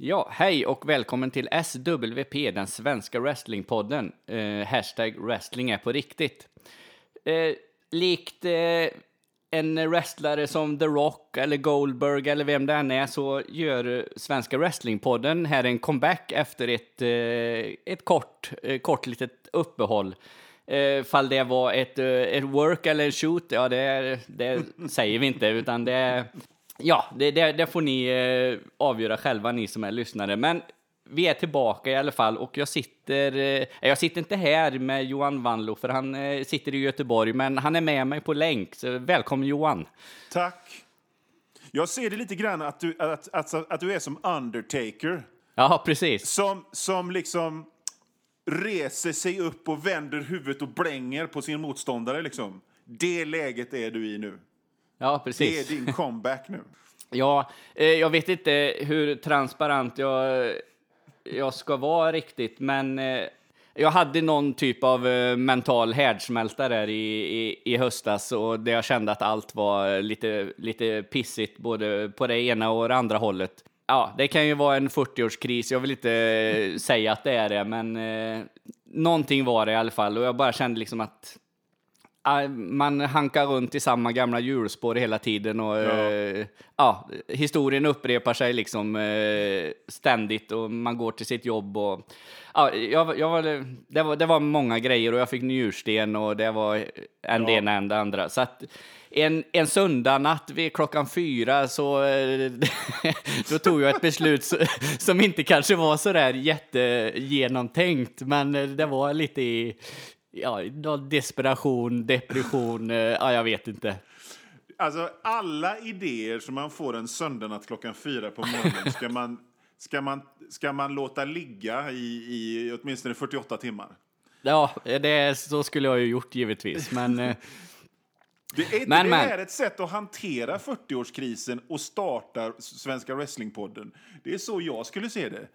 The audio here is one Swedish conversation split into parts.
Ja, hej och välkommen till SWP, den svenska wrestlingpodden. Eh, hashtag wrestling är på riktigt. Eh, likt eh, en wrestlare som The Rock eller Goldberg eller vem det än är så gör svenska wrestlingpodden här en comeback efter ett, eh, ett kort, eh, kort litet uppehåll. Eh, fall det var ett, eh, ett work eller en shoot, ja det, det säger vi inte, utan det, ja, det, det, det får ni eh, avgöra själva, ni som är lyssnare. Men vi är tillbaka i alla fall och jag sitter, eh, jag sitter inte här med Johan Wanlo för han eh, sitter i Göteborg, men han är med mig på länk. Så välkommen Johan! Tack. Jag ser det lite grann att du, att, att, att du är som Undertaker. Ja, precis. Som, som liksom reser sig upp och vänder huvudet och blänger på sin motståndare. Liksom. Det läget är du i nu. Ja, precis. Det är din comeback nu. Ja, eh, jag vet inte hur transparent jag, jag ska vara riktigt, men eh, jag hade någon typ av eh, mental härdsmälta där i, i, i höstas och där jag kände att allt var lite, lite pissigt både på det ena och det andra hållet. Ja, det kan ju vara en 40-årskris. Jag vill inte säga att det är det, men eh, någonting var det i alla fall och jag bara kände liksom att man hankar runt i samma gamla hjulspår hela tiden och ja. Eh, ja historien upprepar sig liksom eh, ständigt och man går till sitt jobb och ja, jag, jag var, det, var, det var många grejer och jag fick njursten och det var en ja. det ena än det andra. Så att, en, en söndag natt vid klockan fyra så då tog jag ett beslut som inte kanske var så där jättegenomtänkt, men det var lite i ja, desperation, depression, ja, jag vet inte. Alltså, alla idéer som man får en söndag klockan fyra på morgonen ska man, ska man, ska man låta ligga i, i åtminstone 48 timmar. Ja, det, så skulle jag ju gjort givetvis, men det är, men, det men. är ett sätt att hantera 40-årskrisen och starta Svenska Wrestlingpodden. Det är så jag skulle se det.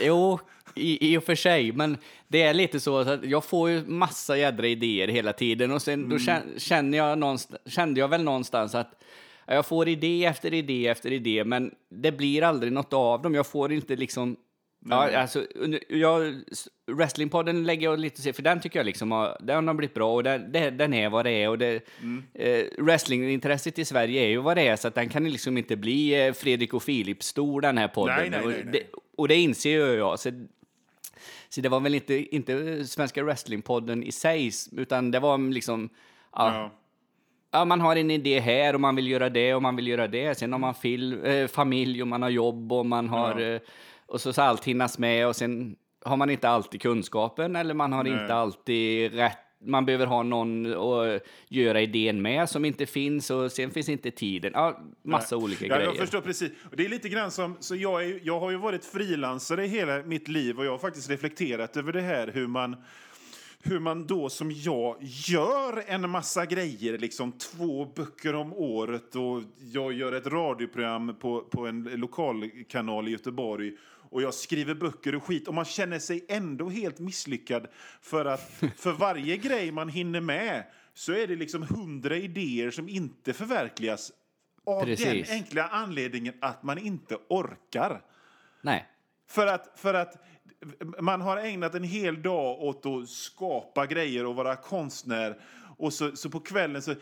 Jo, i, i och för sig, men det är lite så att jag får ju massa jädra idéer hela tiden och sen mm. då känner jag kände jag väl någonstans att jag får idé efter idé efter idé, men det blir aldrig något av dem. Jag får inte liksom Ja, alltså, jag, wrestlingpodden lägger jag lite till, för den tycker jag liksom har, den har blivit bra och den, den är vad det är. Och det, mm. eh, wrestlingintresset i Sverige är ju vad det är, så att den kan liksom inte bli eh, Fredrik och Filip stor den här podden. Nej, nej, och, nej, det, och det inser ju jag. Så, så det var väl inte, inte Svenska wrestlingpodden i sig, utan det var liksom, ja, ja. ja. man har en idé här och man vill göra det och man vill göra det. Sen har man fil, eh, familj och man har jobb och man har ja. Och så ska allt hinnas med och sen har man inte alltid kunskapen eller man har Nej. inte alltid rätt man behöver ha någon att göra idén med som inte finns och sen finns inte tiden. Ja, massa Nej. olika ja, grejer. Jag förstår precis. Det är lite grann som, så jag, är, jag har ju varit frilansare hela mitt liv och jag har faktiskt reflekterat över det här hur man hur man då som jag gör en massa grejer, liksom två böcker om året och jag gör ett radioprogram på, på en lokalkanal i Göteborg och jag skriver böcker och skit och man känner sig ändå helt misslyckad för att för varje grej man hinner med så är det liksom hundra idéer som inte förverkligas av Precis. den enkla anledningen att man inte orkar. Nej. För att, för att man har ägnat en hel dag åt att skapa grejer och vara konstnär och så, så på kvällen så...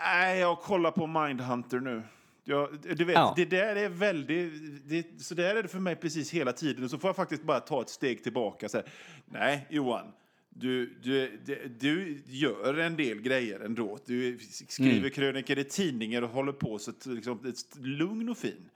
Nej, jag kollar på Mindhunter nu. Ja, du vet, ja. det där är väldigt... Det, så där är det för mig precis hela tiden. Och så får jag faktiskt bara ta ett steg tillbaka. Så här, Nej, Johan. Du, du, du, gör en del grejer ändå. Du skriver mm. krönikor i tidningar och håller på så att, liksom, lugn och fin.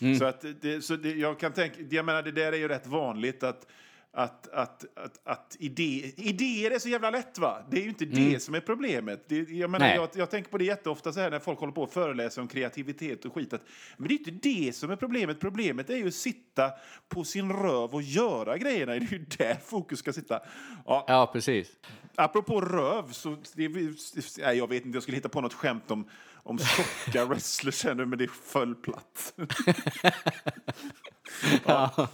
Mm. Så, att det, så det, jag kan tänka, jag menar, det där är ju rätt vanligt att att, att, att, att idé, idéer är så jävla lätt, va? Det är ju inte mm. det som är problemet. Det, jag, menar, jag, jag, tänker på det jätteofta så här när folk håller på och föreläser om kreativitet och skit. Att, men det är inte det som är problemet. Problemet är ju att sitta på sin röv och göra grejerna. Det är ju där fokus ska sitta. Ja, ja precis. Apropå röv, så det, nej, jag vet inte, jag skulle hitta på något skämt om, om tjocka wrestlers här nu, men det föll platt. ja. Ja,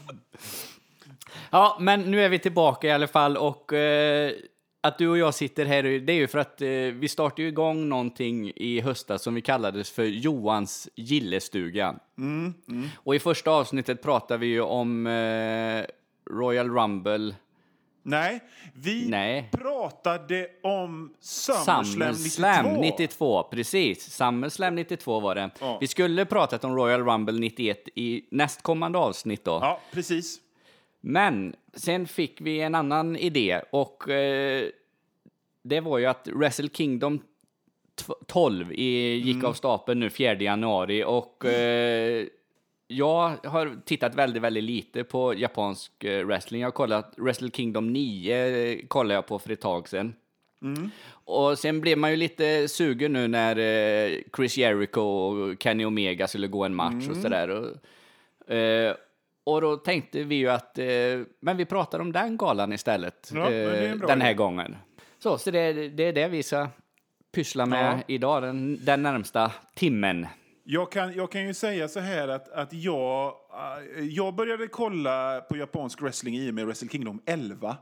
men nu är vi tillbaka i alla fall och eh, att du och jag sitter här, det är ju för att eh, vi startade ju igång någonting i höstas som vi kallades för Johans gillestuga. Och i första avsnittet pratade vi ju om eh, Royal Rumble, Nej, vi Nej. pratade om SummerSlam 92. SummerSlam 92. Precis, SummerSlam 92 var det. Ja. Vi skulle pratat om Royal Rumble 91 i nästkommande avsnitt då. Ja, precis. Men sen fick vi en annan idé och eh, det var ju att Wrestle Kingdom tv- 12 i, gick av stapeln nu 4 januari och eh, jag har tittat väldigt, väldigt lite på japansk eh, wrestling. Jag har kollat Wrestle Kingdom 9 eh, kollade jag på för ett tag sedan. Och sen blev man ju lite sugen nu när eh, Chris Jericho och Kenny Omega skulle gå en match och sådär. Och, eh, och då tänkte vi ju att, eh, men vi pratar om den galan istället. Ja, eh, den här idé. gången. Så, så det, det är det vi ska pyssla med Ja. idag, den, den närmsta timmen. Jag kan, jag kan ju säga så här att, att jag, eh, jag började kolla på japansk wrestling i och med Wrestle Kingdom 11.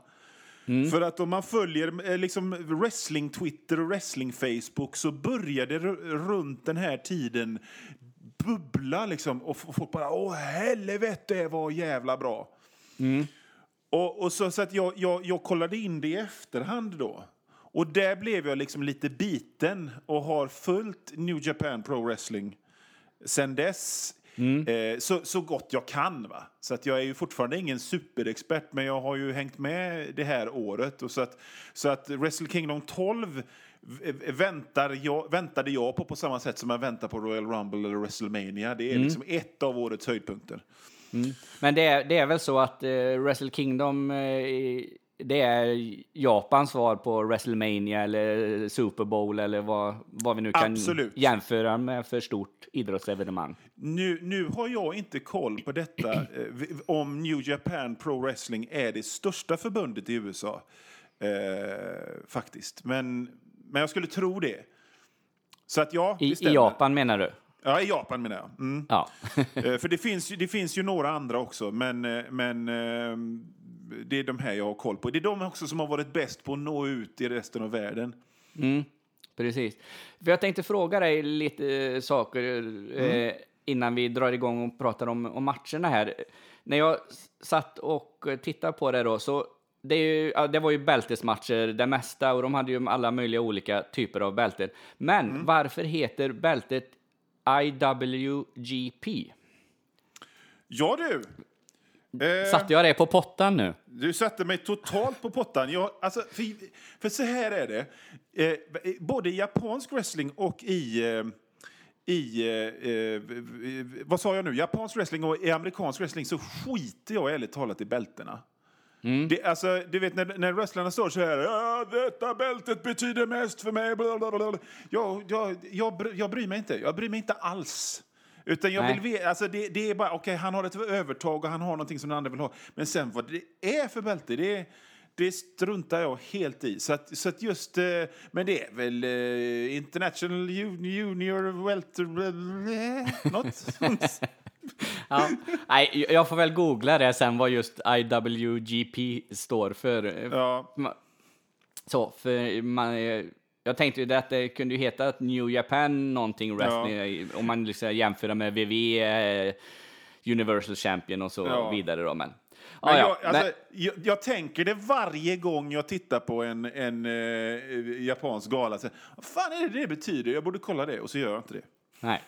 För att om man följer eh, liksom wrestling-Twitter och wrestling-Facebook så började runt den här tiden bubbla liksom och folk bara åh helvete vad jävla bra. Och, och så, så att jag, jag, jag kollade in det i efterhand då. Och där blev jag liksom lite biten och har följt New Japan Pro Wrestling sen dess. Eh, så, så gott jag kan. Va? Så att jag är ju fortfarande ingen superexpert, men jag har ju hängt med det här året. Och så, att, så att Wrestle Kingdom 12 v- väntar jag, väntade jag på på samma sätt som jag väntar på Royal Rumble eller WrestleMania. Det är liksom ett av årets höjdpunkter. Men det är, det är väl så att eh, Wrestle Kingdom, eh, det är Japans svar på WrestleMania eller Super Bowl eller vad, vad vi nu kan Absolut. jämföra med för stort idrottsevenemang. Nu, nu har jag inte koll på detta, eh, om New Japan Pro Wrestling är det största förbundet i USA. Eh, faktiskt. Men, men jag skulle tro det. Så att ja, I, I. Japan menar du? Ja, i Japan menar jag. Mm. Ja. Eh, För det finns, det finns ju några andra också, men, eh, men eh, det är de här jag har koll på. Det är de också som har varit bäst på att nå ut i resten av världen. Mm, precis. För jag tänkte fråga dig lite saker eh, innan vi drar igång och pratar om, om matcherna här. När jag satt och tittade på det då, så det, ju, det var ju bältesmatcher det mesta och de hade ju alla möjliga olika typer av bälten. Men varför heter bältet IWGP? Ja du! Eh, Satte jag det på pottan nu? Du satte mig totalt på pottan. Jag, alltså, för, för så här är det. Eh, både i japansk wrestling och i... Eh, i eh, eh, vad sa jag nu? Japansk wrestling och i amerikansk wrestling så skiter jag ärligt talat i bältena. Det, alltså, du vet när, när wrestlarna står så här. "Ja, Detta bältet betyder mest för mig. Bla, bla, bla. bla." Jag, jag, jag, jag bryr mig inte. Jag bryr mig inte alls. Utan jag Nej. vill veta, alltså det, det är bara, okej, han har ett övertag och han har någonting som den andra vill ha. Men sen vad det är för bälte, det, det struntar jag helt i. Så att, så att just, eh, men det är väl eh, International Ju- Junior Welter... eh, Något sånt. Ja. Nej, jag får väl googla det sen vad just IWGP står för. Ja, Så, för man, eh, jag tänkte ju att det kunde ju heta New Japan någonting wrestling, om man liksom jämför med WWE, eh, Universal Champion och så Ja. vidare då, men. Men Ah, jag, ja, alltså, jag, jag tänker det varje gång jag tittar på en, en eh, japansk gala. Så, vad fan är det det betyder? Jag borde kolla det. Och så gör jag inte det. Nej.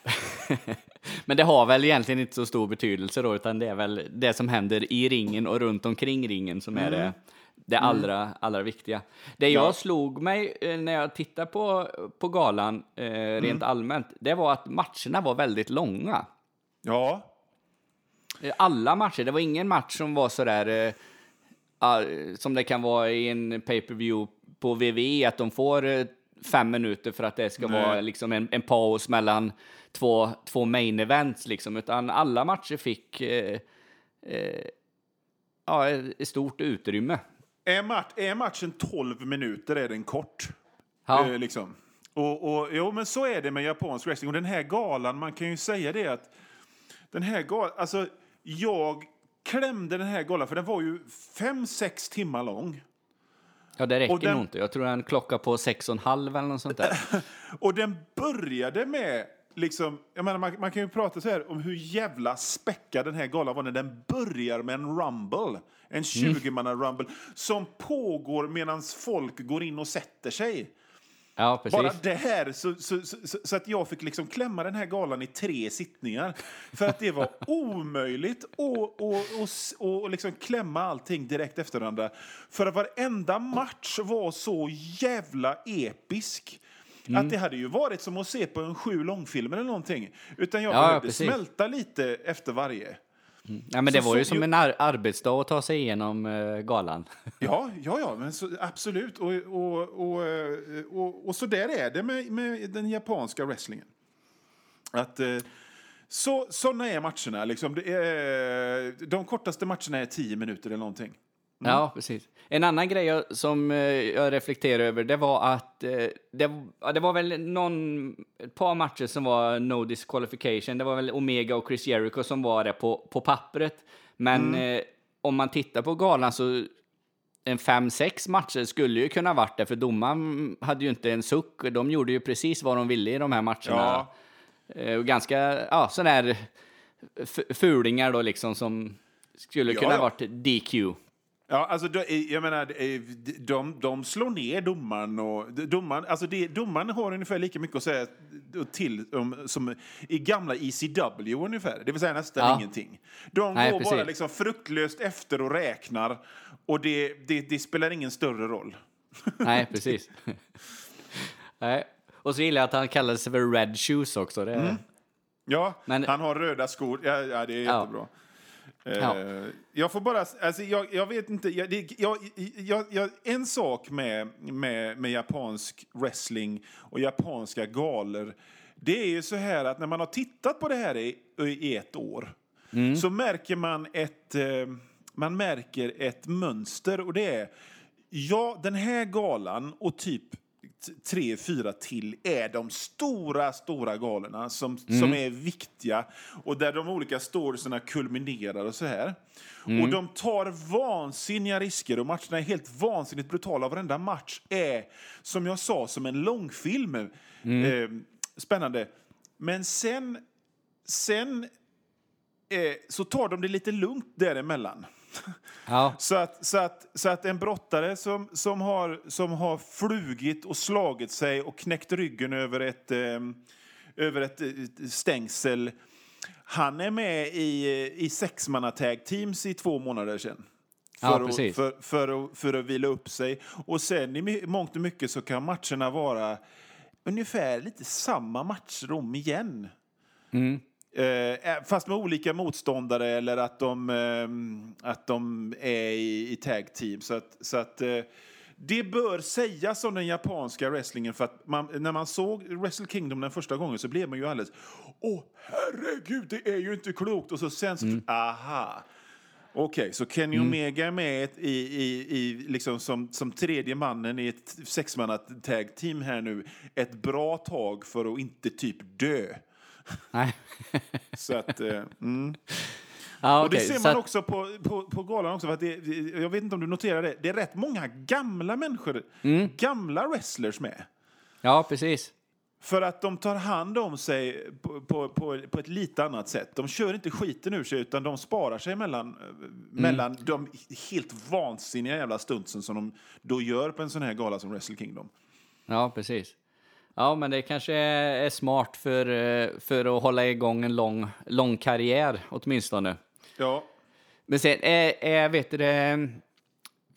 men det har väl egentligen inte så stor betydelse då, utan det är väl det som händer i ringen och runt omkring ringen som är det, det allra, allra viktiga. Det jag Ja. slog mig eh, när jag tittade på, på galan eh, rent allmänt, det var att matcherna var väldigt långa. Ja, Eh, Alla matcher, det var ingen match som var sådär eh, ah, som det kan vara i en pay-per-view på WWE, att de får eh, fem minuter för att det ska Nej. vara liksom en, en paus mellan två, två main events, liksom, utan alla matcher fick eh, eh, ja, ett stort utrymme. är, match, är matchen 12 minuter är den kort. Ja. Eh, liksom. och, och, jo, men så är det med japansk wrestling. Och den här galan, man kan ju säga det att den här galan, alltså jag klämde den här galan för den var ju fem sex timmar lång. Ja, det räcker Och den- nog inte. Jag tror en klocka på sex och en halv eller något sånt där. Och den började med, liksom, jag menar, man, man kan ju prata så här om hur jävla späckad den här galan var när den börjar med en rumble. En 20-manna rumble som pågår medan folk går in och sätter sig. Ja. Bara det här, så, så, så, så, att jag fick liksom klämma den här galan i tre sittningar. För att det var omöjligt att och, och, och, och liksom klämma allting direkt efter varandra. För att varenda match var så jävla episk. Mm. Att det hade ju varit som att se på en sju långfilm eller någonting. Utan jag Ja, behövde precis. smälta lite efter varje. Ja, men det Så- var ju som jo- en ar arbetsdag att ta sig igenom eh, galan. Ja, ja, ja men så, absolut. Och, och, och, eh, och, och så där är det med, med den japanska wrestlingen. Att, eh, så, såna är matcherna. Liksom. Det är, de kortaste matcherna är tio minuter eller någonting. Ja, precis. En annan grej som eh, jag reflekterar över, det var att eh, det, det var väl någon, ett par matcher som var no disqualification. Det var väl Omega och Chris Jericho som var det på, på pappret. Men eh, om man tittar på galan så en fem, sex matcher skulle ju kunna varit det, för domaren hade ju inte en suck. De gjorde ju precis vad de ville i de här matcherna. Ja. Och ganska, ja, sådana här fulingar då liksom som skulle Ja, kunna ja. varit DQ. Ja, alltså, jag menar, de, de, slår ner domaren. Och, domaren, alltså det, domaren har ungefär lika mycket att säga till om, som i gamla ECW ungefär. Det vill säga nästan Ja. ingenting. De Nej, går bara precis. liksom fruktlöst efter och räknar. Och det, det, det spelar ingen större roll. Nej, precis. Nej. Och så gillar jag att han kallar sig för Red Shoes också. Det, Mm. Ja, Men- han har röda skor. Ja, ja det är Ja. jättebra. Ja. Eh, Jag får bara, alltså jag, jag vet inte, jag, jag, jag, jag, en sak med, med, med japansk wrestling och japanska galor, det är ju så här att när man har tittat på det här i, i ett år så märker man ett, eh, man märker ett mönster och det är, ja den här galan och typ tre, fyra till är de stora, stora galorna som, som är viktiga och där de olika storiesarna kulminerar och så här. Och de tar vansinniga risker och matcherna är helt vansinnigt brutala. Varenda match är, som jag sa, som en långfilm. Eh, spännande. Men sen, sen eh, så tar de det lite lugnt däremellan. Ja, Så att, så att, så att en brottare som, som, har, som har flugit och slagit sig och knäckt ryggen över ett, eh, över ett, eh, stängsel han är med i, i sexmannatag teams i två månader sedan. För, Ja, att, för, för, att, för att vila upp sig. Och sen i mångt och mycket så kan matcherna vara ungefär lite samma matcher om igen. mm. Eh, fast med olika motståndare eller att de, eh, att de är i, i tag team. Så att, så att, eh, det bör sägas om den japanska wrestlingen för att man, när man såg Wrestle Kingdom den första gången så blev man ju alldeles Åh herregud, det är ju inte klokt! Och så sen så, aha! Okej, så Kenny Omega är med i, i, i, liksom som, som tredje mannen i ett sexmannatag team här nu ett bra tag för att inte typ dö. Nej. Så att, eh, mm. ja, Och det ser man att- också på, på, på galan också. För det, jag vet inte om du noterar det. Det är rätt många gamla människor, Mm. gamla wrestlers med. Ja, precis. För att de tar hand om sig på, på, på, på ett lite annat sätt. De kör inte skiten ur sig utan de sparar sig mellan, Mm. eh, mellan de helt vansinniga jävla stuntsen som de då gör på en sån här gala som Wrestle Kingdom. Ja, precis. Ja, men det kanske är smart för, eh, för att hålla igång en lång, lång karriär åtminstone. Ja, Men sen, är, är, vet du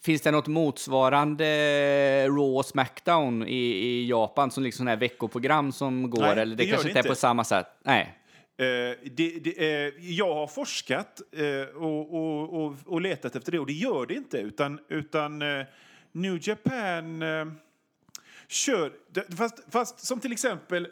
finns det något motsvarande eh, Raw och Smackdown i, i Japan som liksom är veckoprogram som går? Nej, eller det, det kanske inte är på samma sätt? Nej. Eh, det, det, eh, jag har forskat eh, och, och, och, och letat efter det och det gör det inte. Utan, utan eh, New Japan eh, kör... Fast, fast som till exempel...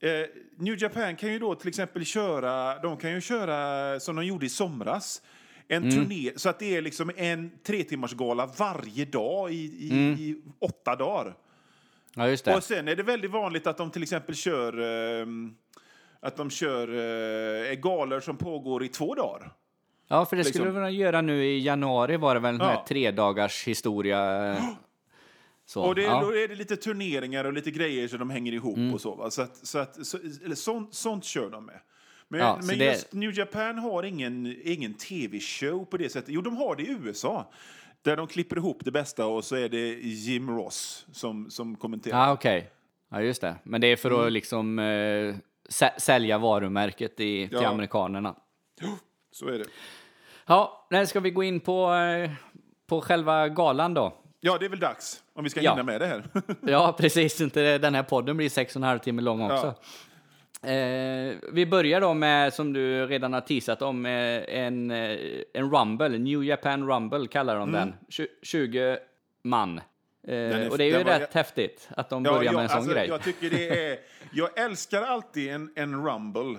Eh, New Japan kan ju då till exempel köra... De kan ju köra som de gjorde i somras. En turné, så att det är liksom en tre timmars gala varje dag i, i, i åtta dagar. Ja, just det. Och sen är det väldigt vanligt att de till exempel kör... ehm, att de kör uh, galor som pågår i två dagar. Ja, för det skulle Liksom. vi väl göra nu i januari var det väl en Ja. här tre dagars historia. Så, Och det, ja. då är det lite turneringar och lite grejer så de hänger ihop Mm. och så. Va? Så, att, så, att, så eller sånt, sånt kör de med. Men, Ja, men det- just New Japan har ingen, ingen tv-show på det sättet. Jo, de har det i USA. Där de klipper ihop det bästa och så är det Jim Ross som, som kommenterar. Ja, okej. Ja, just det. Men det är för Mm. att liksom eh, sä- sälja varumärket i, till Ja. amerikanerna. Så är det. Ja, ska vi gå in på, eh, på själva galan då? Ja, det är väl dags. Om vi ska Ja. hinna med det här. Ja, precis. Inte den här podden blir sex och en halv timme lång också. Eh, vi börjar då med, som du redan har teasat om, eh, en, eh, en Rumble, New Japan Rumble kallar de den. Tju- 20 man. Eh, är- och det är ju den var- rätt häftigt att de Ja, börjar jag, med en sån alltså, grej. Jag tycker det är... Jag älskar alltid en, en rumble.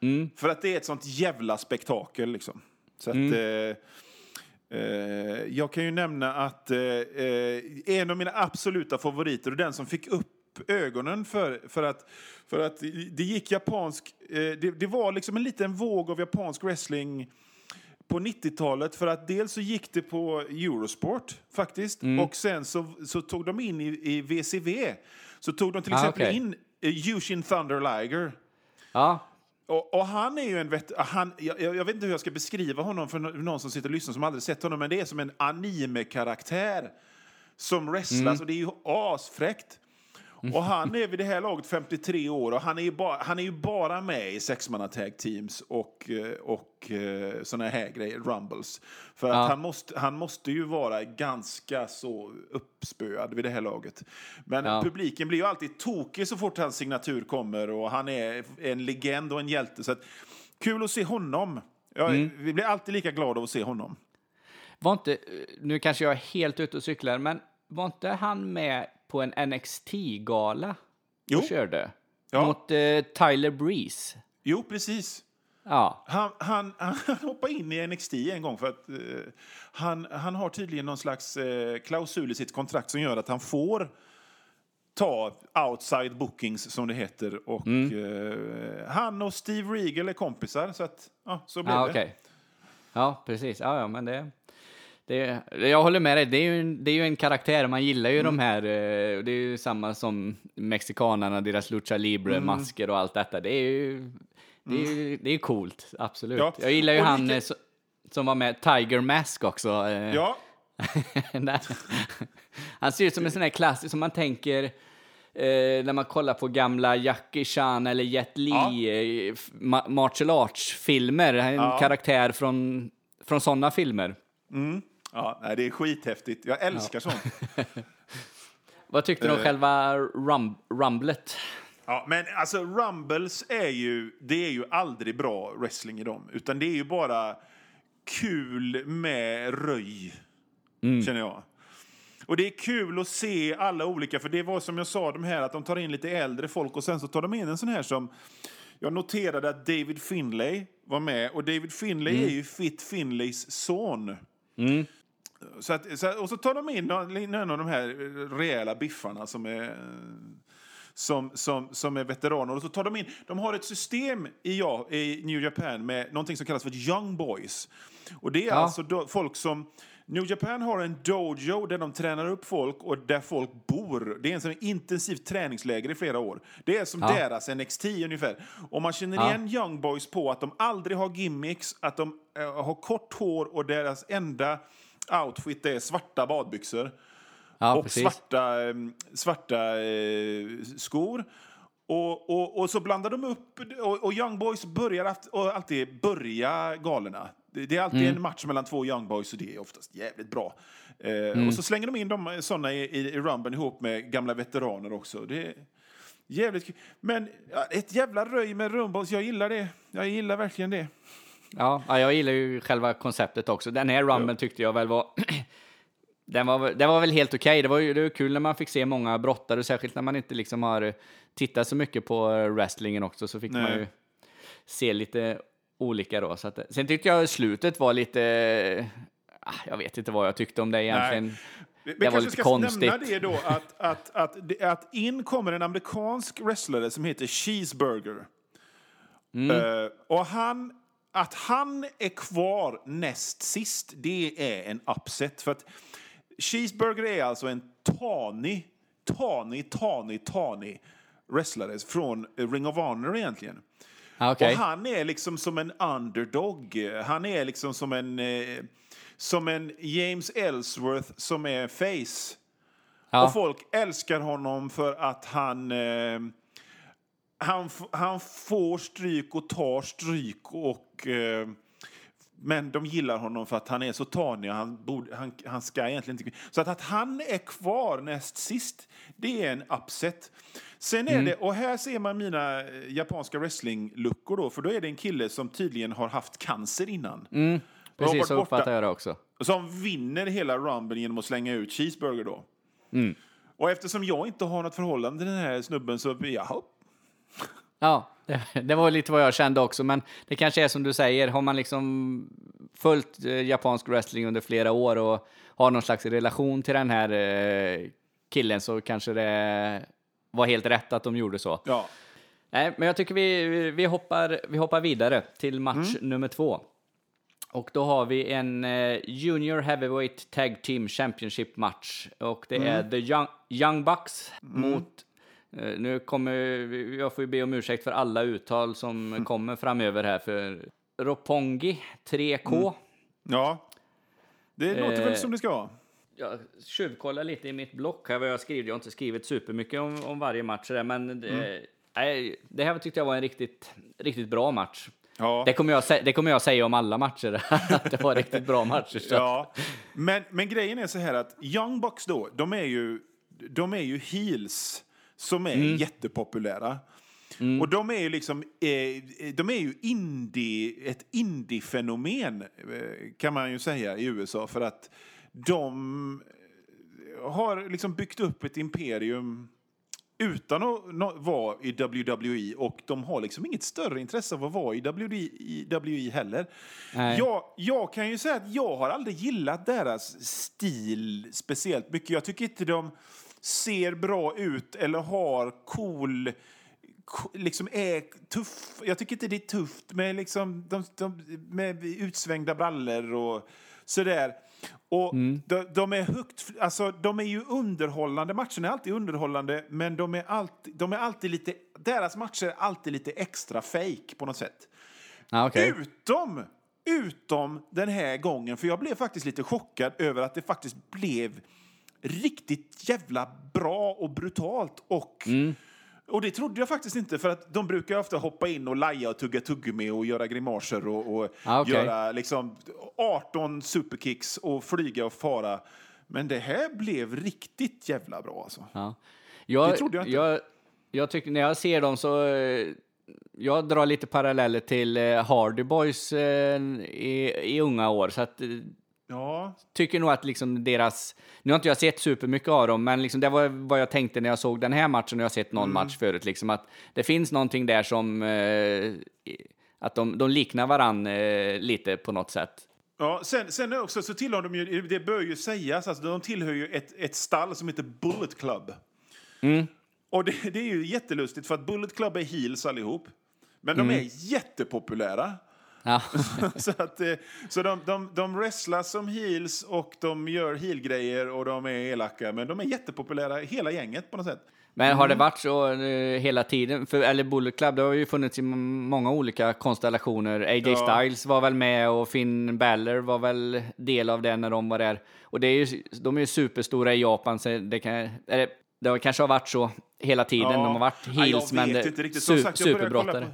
Mm. För att det är ett sånt jävla spektakel liksom. Så att... Mm. Eh, jag kan ju nämna att eh, eh, en av mina absoluta favoriter och den som fick upp ögonen för, för, att, för att det gick japansk... Eh, det, det var liksom en liten våg av japansk wrestling på 90-talet för att dels så gick det på Eurosport faktiskt Mm. och sen så, så tog de in i, i VCV så tog de till Ah, exempel okej. in eh, Yushin Thunder Liger. Ja, Och, och han är ju en vet, han, jag, jag vet inte hur jag ska beskriva honom för nå- någon som sitter och lyssnar som aldrig sett honom men det är som en anime-karaktär som wrestlas Mm. och det är ju asfräckt. Och han är vid det här laget 53 år och han är ju bara, han är ju bara med i sexmanna tag teams och, eh, och eh, såna här grejer, rumbles. För att Ja. han, måste, han måste ju vara ganska så uppspöad vid det här laget. Men Ja. publiken blir ju alltid tokig så fort hans signatur kommer och han är en legend och en hjälte. Så att, kul att se honom. Ja, Mm. Vi blir alltid lika glada att se honom. var inte, nu kanske jag är helt ute och cyklar, men var inte han med på en NXT-gala och körde? Ja. Mot eh, Tyler Breeze. Jo, precis. Ja, Han, han, han hoppade in i NXT en gång för att eh, han, han har tydligen någon slags eh, klausul i sitt kontrakt som gör att han får ta outside bookings, som det heter. Och eh, han och Steve Regal är kompisar, så att, ja, så blev ja det. Ja, precis. Ja, ja, men det... Det, jag håller med dig, det är ju en, det är ju en karaktär, man gillar ju Mm. de här, eh, det är ju samma som mexikanerna, deras lucha libre-masker och allt detta. Det är ju, det är ju det är coolt, absolut. Ja, Jag gillar ju och han lika- eh, så- som var med, Tiger Mask också. eh, Ja. Han ser ut som en sån här klassisk som man tänker eh, när man kollar på gamla Jackie Chan eller Jet Li eh, f- ma- martial arts-filmer. En Ja. karaktär från, från sådana filmer. Ja nej, det är skithäftigt. Jag älskar sånt. Vad tyckte du om Eh. själva rum, rumblet? Ja, men alltså Rumbles är ju, det är ju aldrig bra wrestling i dem. Utan det är ju bara kul med röj, känner jag. Och det är kul att se alla olika, för det var som jag sa, de här att de tar in lite äldre folk och sen så tar de in en sån här som jag noterade att David Finlay var med och David Finlay är ju Fit Finlays son. Så att, så, och så tar de in någon, av de här rejäla biffarna som är som, som, som är veteraner. Och så tar de in, de har ett system i, ja, i New Japan med någonting som kallas för Young Boys. Och det är Ja. alltså då, folk som... New Japan har en dojo där de tränar upp folk och där folk bor. Det är en sån intensivt träningsläger i flera år. Det är som Ja. deras NXT ungefär. Och man känner Ja. igen Young Boys på att de aldrig har gimmicks, att de eh, har kort hår och deras enda outfit är svarta badbyxor Ja, och precis. svarta, eh, svarta eh, skor. Och, och, och så blandar de upp, och, och Young Boys börjar alltid börja galorna. Det, är alltid Mm. en match mellan två Young Boys och det är oftast jävligt bra. Eh, Mm. Och så slänger de in dem såna i, i, i Rumben ihop med gamla veteraner också. Det är jävligt kul. Men ett jävla röj med Rumbles, jag gillar det. Jag gillar verkligen det. Ja, ja, jag gillar ju själva konceptet också. Den här rumben tyckte jag väl var... den, var den var väl helt okej. Det var det var kul när man fick se många brottare, särskilt när man inte liksom har tittat så mycket på wrestlingen också, så fick man Nej. ju se lite olika då. Så att, sen tyckte jag slutet var lite... ah, Jag vet inte vad jag tyckte om det egentligen. Vi Det var kanske lite ska konstigt. nämna det då att, att, att, att in kommer en amerikansk wrestlare som heter Cheeseburger. Mm. Eh, och han att han är kvar näst sist, det är en upset. För att Cheeseburger är alltså en tanig, tanig, tanig, tanig wrestlare från Ring of Honor egentligen. Ah, okej. Och han är liksom som en underdog. Han är liksom som en, eh, som en James Ellsworth som är face. Ja. Och folk älskar honom för att han... Eh, han, han får stryk och tar stryk. och... Eh, men de gillar honom för att han är så tanig. och Han, borde, han, han ska egentligen inte... Så att, att han är kvar näst sist, det är en upset. Sen är Mm. det, och här ser man mina eh, japanska wrestling-luckor då, för då är det en kille som tydligen har haft cancer innan. Mm, Precis så uppfattar jag det också. som vinner hela Rumble genom att slänga ut Cheeseburger då. Mm. Och eftersom jag inte har något förhållande till den här snubben så, jaha. Ja, det, det var lite vad jag kände också, men det kanske är som du säger, har man liksom följt eh, japansk wrestling under flera år och har någon slags relation till den här eh, killen så kanske det var helt rätt att de gjorde så. Ja. Nej, men jag tycker vi, vi, hoppar, vi hoppar vidare till match nummer två. Och då har vi en eh, Junior Heavyweight Tag Team Championship match. Och det är The Young, Young Bucks mot... Eh, nu kommer... Jag får ju be om ursäkt för alla uttal som kommer framöver här. För Roppongi 3K. Ja. Det låter väl Eh, som det ska vara. Jag tjuvkollar lite i mitt block här vad jag skrivit. Jag har inte skrivit supermycket om, om varje match där, men det, nej, det här tyckte jag var en riktigt, riktigt bra match. Ja. Det kommer, jag, det kommer jag säga om alla matcher, att det var riktigt bra matcher. Så. Ja. Men, men grejen är så här att Young Bucks då, de är ju, de är ju heels som är Mm. jättepopulära. Och de är ju liksom, eh, de är ju indie, ett indie-fenomen eh, kan man ju säga i USA för att de har liksom byggt upp ett imperium utan att vara i WWE och de har liksom inget större intresse av att vara i WWE, heller. Jag, jag kan ju säga att jag har aldrig gillat deras stil speciellt mycket. Jag tycker inte de ser bra ut eller har cool liksom är tuff. Jag tycker inte det är tufft med, liksom, de, de, med utsvängda brallor och sådär. Och de, de är högt, alltså de är ju underhållande, matcherna är alltid underhållande, men de är alltid, de är alltid lite, deras matcher är alltid lite extra fake på något sätt. Ja, okej. Utom, utom den här gången, för jag blev faktiskt lite chockad över att det faktiskt blev riktigt jävla bra och brutalt. Och, Mm. och det trodde jag faktiskt inte, för att de brukar ofta hoppa in och laja och tugga tuggummi och göra grimaser och, och Ah, okej. göra liksom 18 superkicks och flyga och fara. Men det här blev riktigt jävla bra alltså. Ja. Jag, Det trodde jag inte. Jag, jag tycker, när jag ser dem så... eh, Jag drar lite paralleller till eh, Hardy Boys eh, i, i unga år. Så att, Ja, tycker nog att liksom deras... Nu har inte jag sett supermycket av dem, men liksom det var vad jag tänkte när jag såg den här matchen och jag har sett någon Mm. match förut. Liksom att det finns någonting där som... Eh, att de, de liknar varann eh, lite på något sätt. Ja, sen, sen också så tillhör de ju, det bör ju sägas, alltså de tillhör ju ett, ett stall som heter Bullet Club. Och det, det är ju jättelustigt för att Bullet Club är heels allihop. Men de är jättepopulära. Ja. så att, eh, så de, de, de wrestlar som heels och de gör heel-grejer och de är elaka. Men de är jättepopulära, hela gänget på något sätt. Men har det varit så eh, hela tiden? För, eller Bullet Club, det har ju funnits i många olika konstellationer. AJ Ja. Styles var väl med och Finn Balor var väl del av det när de var där. Och det är ju, de är ju superstora i Japan, så det, kan, eller, det kanske har varit så hela tiden. De har varit Ja, heels, jag men det, superbrottare.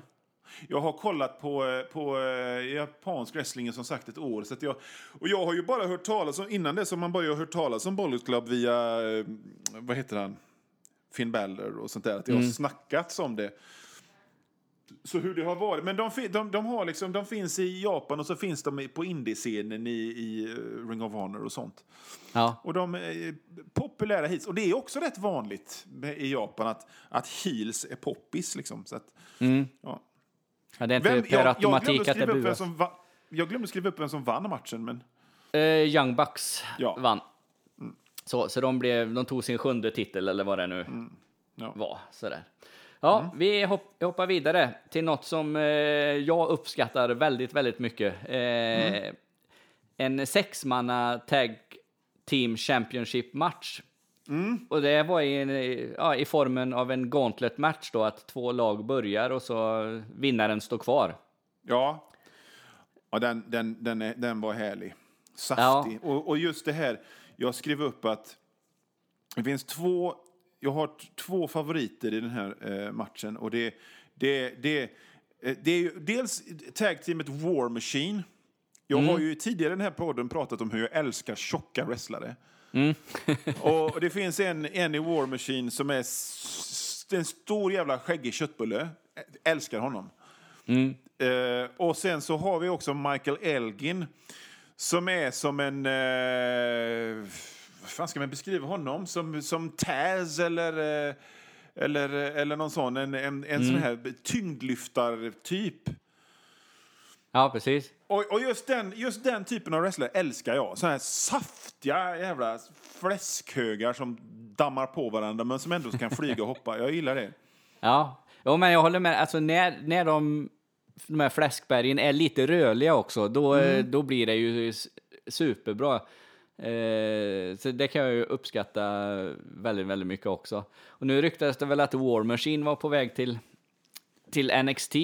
Jag har kollat på, eh, på eh, japansk wrestling som sagt ett år. Så att jag, och jag har ju bara hört talas om, innan det så har man bara hört talas om Bullet Club via, eh, vad heter han, Finn Balor och sånt där. Att det har snackats om det. Så hur det har varit. Men de, de, de, har liksom, de finns i Japan och så finns de på indiescenen i, i Ring of Honor och sånt. Ja. Och de är populära heels. Och det är också rätt vanligt i Japan att, att heels är poppis. Liksom. Så att, ja. Ja, det är inte Vem, per jag, jag, automatik glömde att det buas. va, jag glömde skriva upp vem som vann matchen. Men, Eh, Young Bucks Ja. vann. Så, så de, blev, de tog sin sjunde titel, eller vad det nu ja. var. Sådär. Ja, vi hopp, hoppar vidare till något som eh, jag uppskattar väldigt, väldigt mycket. Eh, En sexmanna tag team championship match. Och det var i, ja, i formen av en gauntlet match då, att två lag börjar och så vinnaren står kvar. Ja, ja den, den, den, är, den var härlig. Saftig. Och, och just det här, jag skrev upp att det finns två, jag har två favoriter i den här eh, matchen. Och det, det, det, eh, det är ju dels tag-teamet War Machine. Jag har ju tidigare i den här podden pratat om hur jag älskar tjocka wrestlare. och det finns en, en i War Machine som är en stor jävla skäggig köttbulle. Älskar honom. Eh, och sen så har vi också Michael Elgin som är som en... Eh, vad fan ska man beskriva honom? Som, som Taz eller, eh, eller, eller någon sån. En, en, en sån här tyngdlyftartyp. Ja, precis. Och, och just, den, just den typen av wrestler älskar jag. Såna här saftiga jävla fläskhögar som dammar på varandra men som ändå kan flyga och hoppa. Jag gillar det. Ja, jo, men jag håller med. Alltså när, när de, de här fläskbergen är lite rörliga också, då, Mm. då blir det ju superbra. Eh, så det kan jag ju uppskatta väldigt, väldigt mycket också. Och nu ryktades det väl att War Machine var på väg till, till NXT,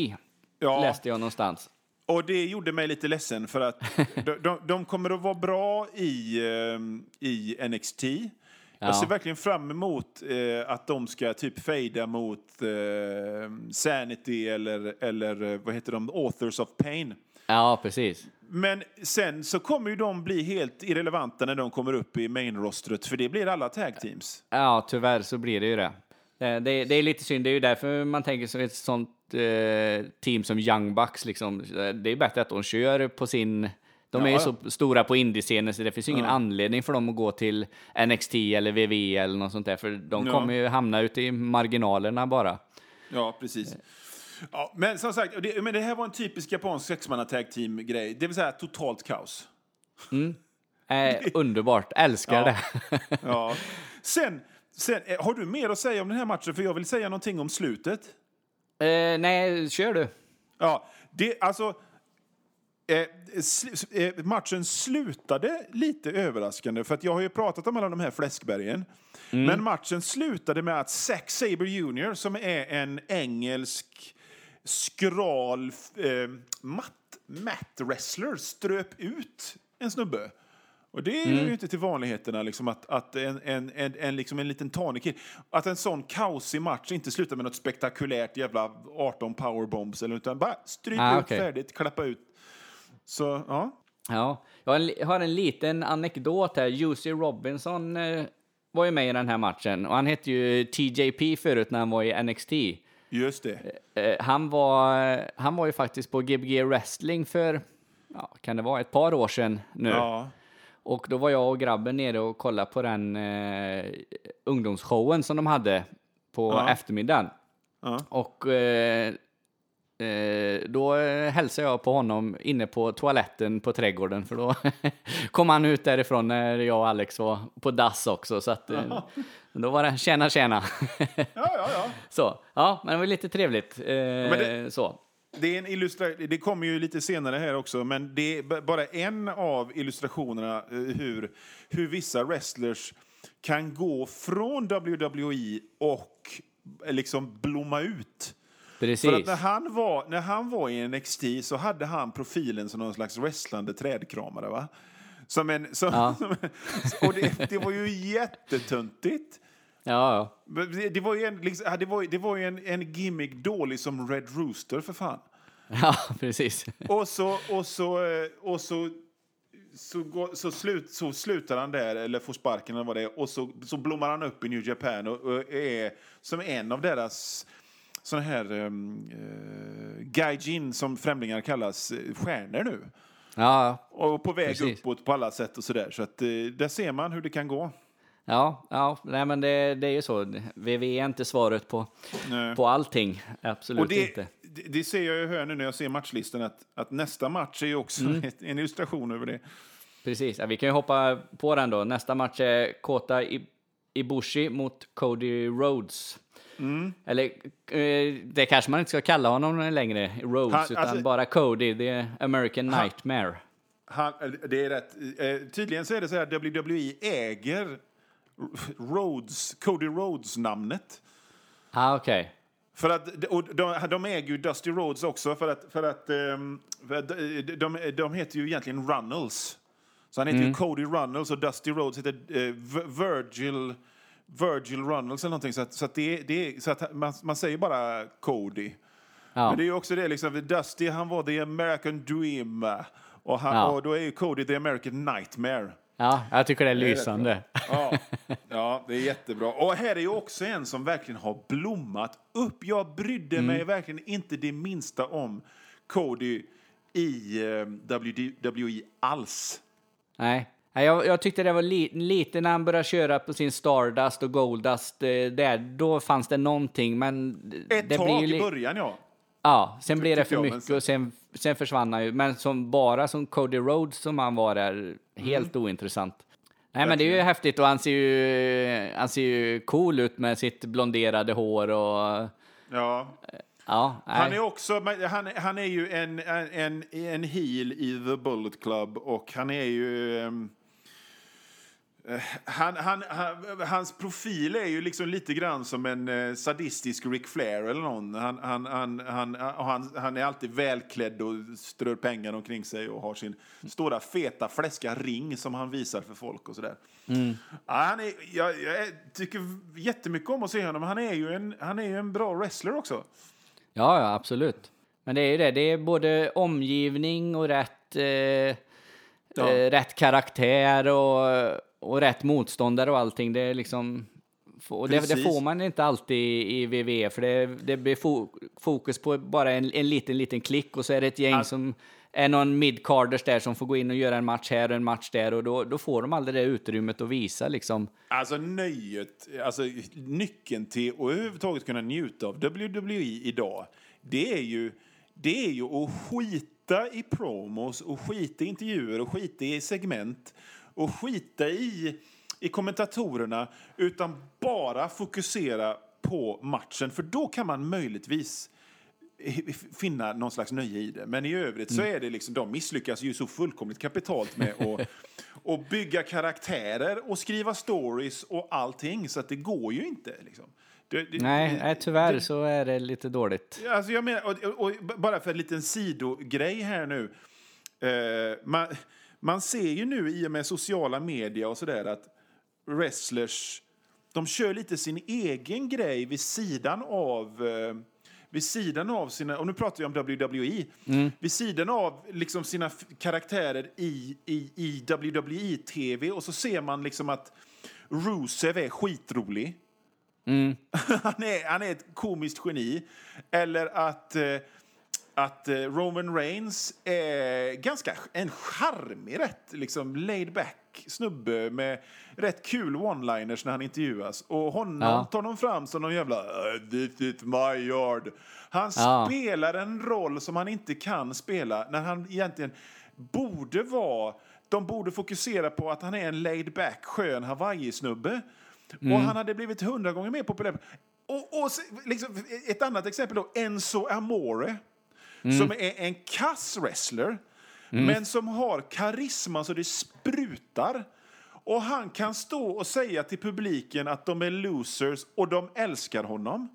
Ja. läste jag någonstans. Och det gjorde mig lite ledsen för att de, de, de kommer att vara bra i, ehm, i NXT. Ja. Jag ser verkligen fram emot eh, att de ska typ fejda mot eh, Sanity eller, eller eh, vad heter de, Authors of Pain. Ja, precis. Men sen så kommer ju de bli helt irrelevanta när de kommer upp i main-rostret för det blir alla tag teams. Ja, tyvärr så blir det ju det. Det, det, det är lite synd, det är ju därför man tänker sig ett sånt eh, team som Young Bucks liksom. Det är bättre att de kör på sin... De är ju Ja, så stora på indiescenen så det finns ju ingen anledning för dem att gå till NXT eller VV eller något sånt där, för de Ja. kommer ju hamna ute i marginalerna bara. Ja, precis. Ja, men som sagt, det, men det här var en typisk japansk sexmanna tag team grej det vill säga totalt kaos. Eh, underbart, älskar Ja. det. Ja. Sen, sen, eh, har du mer att säga om den här matchen? För jag vill säga någonting om slutet. Eh, nej, kör du. Ja, det, alltså... Eh, sl- eh, matchen slutade lite överraskande, för att jag har ju pratat om alla de här fläskbergen. Men matchen slutade med att Zack Saber Jr, som är en engelsk skral eh, matt, matt wrestler, ströp ut en snubbe. Och det är ju inte till vanligheterna liksom, att, att en, en, en, en, liksom en liten tanig att en sån kaosig match inte slutar med något spektakulärt jävla 18 powerbombs, eller, utan bara strypa Ah, ut färdigt, klappa ut. Så, ja. Ja, jag har en, li- har en liten anekdot här. Jussi Robinson eh, var ju med i den här matchen och han hette ju TJP förut när han var i NXT. Just det. Eh, han, var, han var ju faktiskt på Gbg Wrestling för, ja, kan det vara, ett par år sedan nu. Ja. Och då var jag och grabben nere och kollade på den eh, ungdomsshowen som de hade på Ja. eftermiddagen. Ja. Och eh, eh, då eh, hälsade jag på honom inne på toaletten på trädgården för då kom han ut därifrån när jag och Alex var på dass också. Så att, eh, då var det tjena tjena. Ja, ja, ja. så, ja, men det var lite trevligt. Eh, det- så. Det, är en illustra- det kommer ju lite senare här också, men det är bara en av illustrationerna eh, hur, hur vissa wrestlers kan gå från WWE och eh, liksom blomma ut. Precis. För att när han, var, när han var i NXT så hade han profilen som någon slags wrestlande trädkramare. Va? Som en, som, Ja. och det, det var ju jättetöntigt. Ja, ja. Det, var ju en, liksom, det var, det var ju en, en gimmick dålig som Red Rooster för fan. ja, precis. Och så, och så, eh, och så, så, går, så, slut, så slutar han där, eller får sparken eller vad det är, och så, så blommar han upp i New Japan och, och är som en av deras såna här um, uh, gaijin, som främlingar kallas, eh, stjärnor nu. Ja, Och på väg Precis. uppåt på alla sätt och sådär. Så att eh, där ser man hur det kan gå. Ja, ja. Nej, men det, det är ju så. VV är inte svaret på, Nej. på allting. Absolut det, inte. det, det ser jag ju här nu när jag ser matchlistan att, att nästa match är också Mm. en illustration över det. Precis, ja, vi kan ju hoppa på den då. Nästa match är Kota I- Ibushi mot Cody Rhodes. Eller eh, det kanske man inte ska kalla honom längre, Rhodes, Han- utan alltså- bara Cody, det är American Nightmare. Han, det är rätt. Eh, tydligen så är det så här att WWE äger Rhodes, Cody Rhodes-namnet. Ah, okej. För att, och de, de äger ju Dusty Rhodes också, för att, för att, ehm, för att de, de, de heter ju egentligen Runnels. Så han heter ju Cody Runnels och Dusty Rhodes heter eh, Virgil, Virgil Runnels eller någonting. Så att, så att, det, det, så att man, man säger bara Cody. Ja. Men det är ju också det, liksom, Dusty han var the American dream. Och, han, Ja. och då är ju Cody the American nightmare. Ja, jag tycker det är lysande. Ja, ja, det är jättebra. Och här är ju också en som verkligen har blommat upp. Jag brydde Mm. mig verkligen inte det minsta om Cody i eh, WWE alls. Nej. Nej, jag, jag tyckte det var li, lite när han började köra på sin Stardust och Goldust, eh, där, då fanns det någonting, men Ett det tag blir ju i början, ja. Ja, sen blev det för mycket och sen, sen försvann han ju. Men som bara som Cody Rhodes som han var där, helt Mm. ointressant. Nej men det är ju häftigt och han ser ju, han ser ju cool ut med sitt blonderade hår och ja. ja. Han är också, han, han är ju en, en, en heel i The Bullet Club och han är ju... eh, han, han, han, hans profil är ju liksom lite grann som en eh, sadistisk Ric Flair eller någon. Han, är alltid välklädd och strör pengar omkring sig och har sin stora feta fläska ring som han visar för folk och sådär. Ja, han är, jag, jag tycker jättemycket om att se honom. Han är ju en, han är ju en bra wrestler också. Ja, ja, absolut. Men det är ju det, det är både omgivning och rätt, eh, eh, rätt karaktär och, och rätt motståndare och allting. Det är liksom... Och det, det får man inte alltid i WWE, för det, det blir fo, fokus på bara en, en liten, liten klick och så är det ett gäng Al- som är någon midcarders där som får gå in och göra en match här och en match där och då, då får de aldrig det utrymmet att visa liksom. Alltså nöjet, alltså nyckeln till att överhuvudtaget kunna njuta av WWE idag, det är ju, det är ju att skita i promos och skita i intervjuer och skita i segment och skita i, i kommentatorerna utan bara fokusera på matchen. För då kan man möjligtvis finna någon slags nöje i det. Men i övrigt så är det liksom, de misslyckas ju så fullkomligt kapitalt med att och bygga karaktärer och skriva stories och allting. Så att det går ju inte. Liksom. Det, det, Nej, nej tyvärr det- så är det lite dåligt. Alltså jag menar, och, och, och bara för en liten sidogrej här nu. Eh, man, man ser ju nu i och med sociala medier och sådär att wrestlers, de kör lite sin egen grej vid sidan av eh, vid sidan av sina, och nu pratar jag om WWE, vid sidan av liksom sina karaktärer i, i, i WWE-tv och så ser man liksom att Rusev är skitrolig. han, är, han är ett komiskt geni. Eller att, eh, att eh, Roman Reigns är ganska en charmig, rätt liksom laid back snubbe med rätt kul one-liners när han intervjuas. Och honom Ja. tar de fram som någon jävla "Uh, this is my yard. Han Ja. spelar en roll som han inte kan spela när han egentligen borde vara de borde fokusera på att han är en laid back, skön Hawaii-snubbe. Och han hade blivit hundra gånger mer populär. Och, och liksom, ett annat exempel då, Enzo Amore. Som är en kass wrestler, men som har karisma så det sprutar. Och han kan stå och säga till publiken att de är losers och de älskar honom.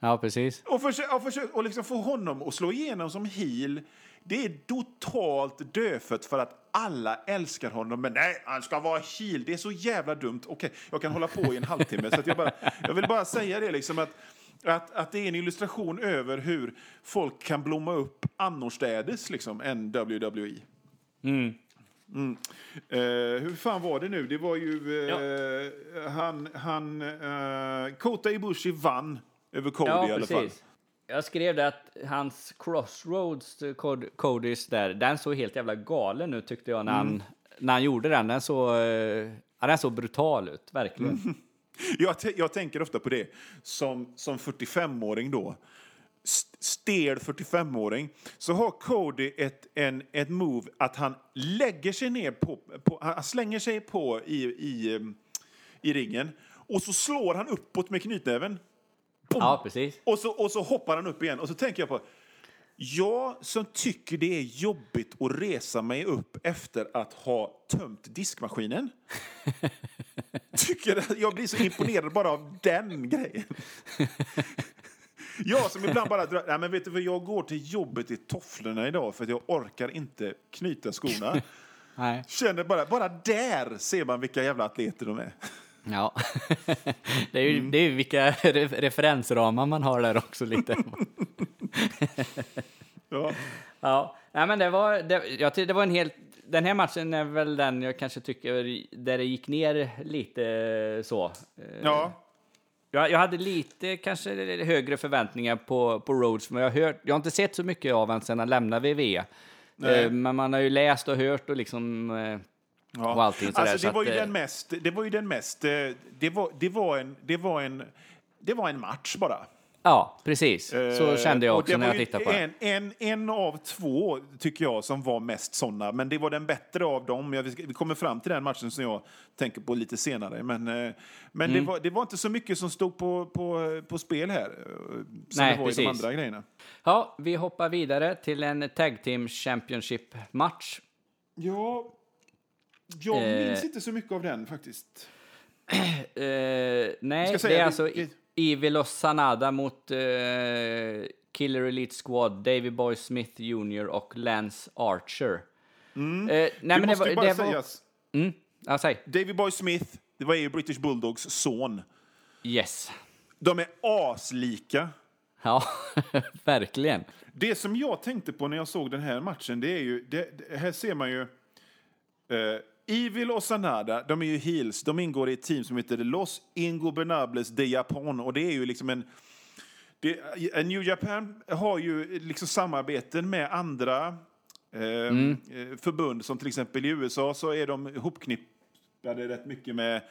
Ja, precis. Och, försö- och, försö- och liksom få honom att slå igenom som heel, det är totalt dödfött för att alla älskar honom. Men nej, han ska vara heel. Det är så jävla dumt. Okej, jag kan hålla på i en halvtimme. så jag, bara, jag vill bara säga det liksom att, att, att det är en illustration över hur folk kan blomma upp annorstädes liksom, än WWE. Mm. Eh, hur fan var det nu? Det var ju... eh, Han... han uh, Kota Ibushi vann över Cody Ja, i alla fall. Jag skrev det att hans Crossroads, eh, Cod- Codys där, den såg helt jävla galen ut tyckte jag när, Mm. han, när han gjorde den. Den såg, eh, ja, den såg brutal ut, verkligen. Mm. Jag, jag tänker ofta på det som, som 45-åring då. St- Stel 45-åring. Så har Cody ett, en, ett move att han lägger sig ner på, på han slänger sig på i, i, i ringen och så slår han uppåt med knytnäven. Boom! Ja, precis. Och så, och så hoppar han upp igen. Och så tänker jag på, jag som tycker det är jobbigt att resa mig upp efter att ha tömt diskmaskinen. tycker jag blir så imponerad bara av den grejen. Jag som ibland bara drar, nej men vet du vad, jag går till jobbet i tofflorna idag för att jag orkar inte knyta skorna. Nej. Känner bara, bara där ser man vilka jävla atleter de är. Ja, det är ju, Mm. det är vilka re referensramar man har där också lite. Ja. Ja, nej, men det var, det, jag det var en helt, den här matchen är väl den jag kanske tycker där det gick ner lite så. Eh, ja. Jag, jag hade lite kanske högre förväntningar på, på Rhodes, men jag har, hört, jag har inte sett så mycket av honom sedan han lämnade VV. Eh, men man har ju läst och hört och liksom... Eh, Ja. och allting sådär, alltså, så det, var ju den mest, det var ju den mest... Det var, det var, en, det var, en, det var en match bara. Ja, precis. Så Eh, kände jag också när jag tittade på en, en, en av två, tycker jag, som var mest såna. Men det var den bättre av dem. Jag, vi kommer fram till den matchen som jag tänker på lite senare. Men, eh, men Mm. det, var, det var inte så mycket som stod på, på, på spel här. eh, Som Nej, det var i precis. de andra grejerna. Ja, vi hoppar vidare till en Tag Team Championship-match. Ja, jag Eh. minns inte så mycket av den faktiskt. Eh, nej, det är alltså det- Evil och Sanada mot eh, Killer Elite Squad, Davy Boy Smith Jr och Lance Archer. Eh, nej, det men det måste var... ju bara Det var sägas. mm, ja, säg. Davy Boy Smith, det var ju British Bulldogs son. Yes. De är aslika. Ja, verkligen. Det som jag tänkte på när jag såg den här matchen, det är ju... Det, det, här ser man ju... eh, Evil och Sanada, de är ju heels. De ingår i ett team som heter Los Ingobernables de Japon. Och det är ju liksom en... Det, eh, New Japan har ju liksom samarbeten med andra eh, Mm. eh, förbund. Som till exempel i USA så är de ihopknippade rätt mycket med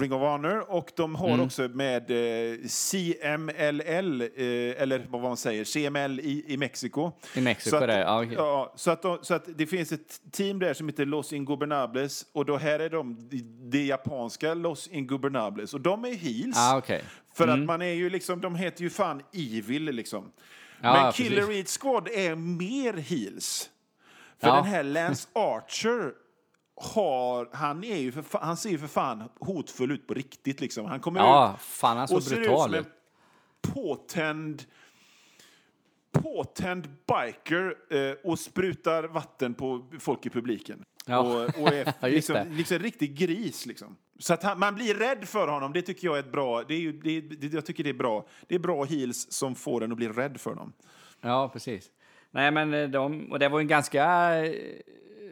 Ring of Honor och de har Mm. också med eh, CMLL, eh, eller vad man säger, CML i, i Mexiko. I Mexiko, så att, det, ja, okej. ja, så, att de, så att det finns ett team där som heter Los Ingobernables och då här är de de, de japanska Los Ingobernables och de är heels. Ah, okej. För att man är ju liksom, de heter ju fan Evil liksom. Ja, Men. Killer Elite Squad är mer heels. För Ja. den här Lance Archer har, han, är ju för, han ser ju för fan hotfull ut på riktigt liksom. Han kommer Ja, ut fan han och ser ut som en påtänd påtänd biker eh, och sprutar vatten på folk i publiken. Ja. Och, och är liksom, liksom en riktig gris. Liksom. Så att han, man blir rädd för honom, det tycker jag är ett bra... Det är ju, det, det, jag tycker det är bra. Det är bra heels som får en att bli rädd för dem. Ja, precis. Nej, men eh, de, och det var en ganska eh,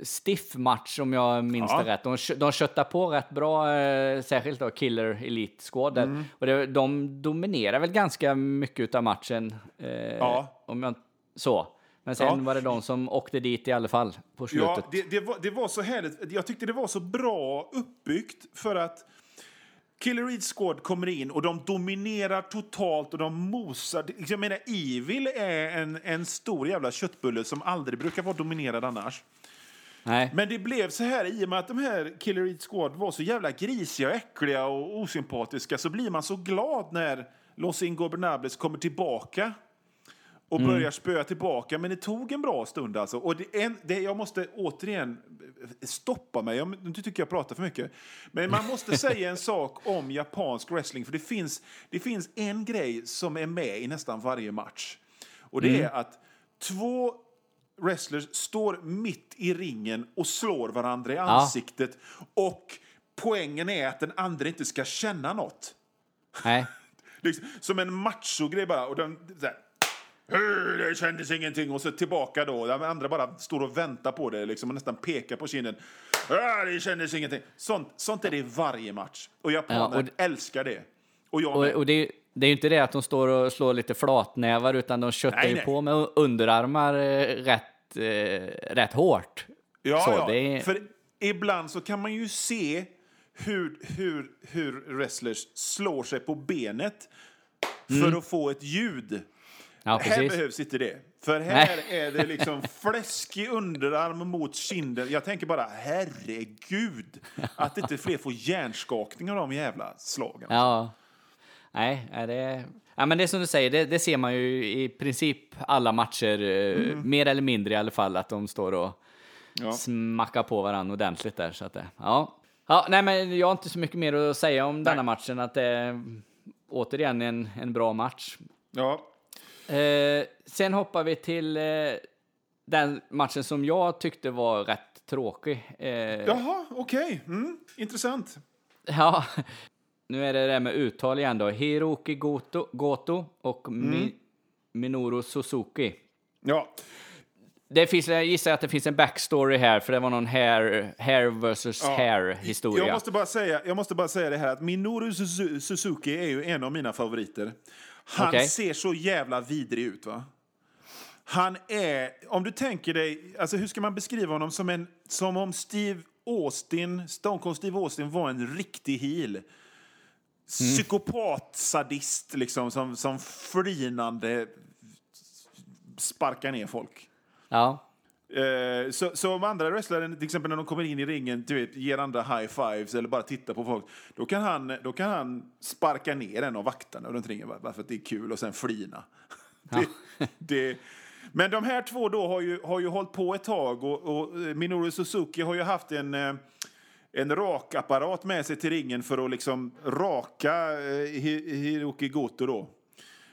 stiff match om jag minns Ja. det rätt. De, de köttade på rätt bra, eh, särskilt då Killer Elite Squad. Mm. Och det, de dominerar väl ganska mycket av matchen. Eh, Ja. Om jag, så. Men sen Ja. var det de som åkte dit i alla fall på slutet. Ja, det, det, var, det var så härligt. Jag tyckte det var så bra uppbyggt för att Killer Reed Squad kommer in och de dominerar totalt och de mosar. Jag menar, Evil är en, en stor jävla köttbulle som aldrig brukar vara dominerad annars. Nej. Men det blev så här, i och med att de här Killer Eat Squad var så jävla grisiga, och äckliga och osympatiska så blir man så glad när Los Ingobernables kommer tillbaka och börjar spöa tillbaka. Men det tog en bra stund alltså. Och det, en, det, jag måste återigen stoppa mig, jag, nu tycker jag pratar för mycket. Men man måste säga en sak om japansk wrestling, för det finns, det finns en grej som är med i nästan varje match. Och det är att två wrestlers står mitt i ringen och slår varandra i ansiktet. Och poängen är att den andra inte ska känna något. Nej. Liksom, som en machogrej bara. Och den, "Hur, det kändes ingenting. Och så tillbaka då. Den andra bara står och väntar på det liksom, och nästan pekar på kinden. "Ah, Det kändes ingenting. Sånt, sånt är det i varje match. Och japaner Ja, och älskar det. Och jag Och, och det, det är ju inte det att de står och slår lite flatnävar, utan de köttar Nej, ju nej. på med underarmar eh, rätt, eh, rätt hårt. Ja, Så, ja. det är- För ibland så kan man ju se hur, hur, hur wrestlers slår sig på benet för att få ett ljud. Mm. Ja, Här behövs inte det. För här är det liksom fläskig underarm mot kinden. Jag tänker bara, herregud, att inte fler får hjärnskakning av de jävla slagen. Ja. Nej, är det... Ja, men det är som du säger, det, det ser man ju i princip alla matcher, eh, mer eller mindre i alla fall, att de står och Ja. smackar på varandra ordentligt där. Så att det, ja. Ja, nej, men jag har inte så mycket mer att säga om denna matchen, att det är återigen en, en bra match. Ja. Eh, sen hoppar vi till eh, den matchen som jag tyckte var rätt tråkig. Eh, Jaha, okej. Mm, intressant. Ja, nu är det det med uttal igen då. Hiroki Goto, Goto och Mi, Minoru Suzuki. Ja. Det finns, jag gissar att det finns en backstory här, för det var någon hair, hair versus Ja. hair historia. Jag måste, bara säga, jag måste bara säga det här att Minoru Suzu- Suzuki är ju en av mina favoriter. Han Okej. ser så jävla vidrig ut va? Han är, om du tänker dig, alltså hur ska man beskriva honom som en, som om Steve Austin, Stone Cold Steve Austin var en riktig heel. Psykopat-sadist liksom, som, som flinande sparkar ner folk. Ja, Eh, så, så om andra wrestlare, till exempel när de kommer in i ringen, du vet, ger andra high fives eller bara tittar på folk, då kan han, då kan han sparka ner en av vakterna runt ringen bara för att det är kul och sen flina. Det, det, men de här två då har ju, har ju hållit på ett tag och, och eh, Minoru Suzuki har ju haft en, eh, en rakapparat med sig till ringen för att liksom raka eh, Hi- Hiroki Goto då.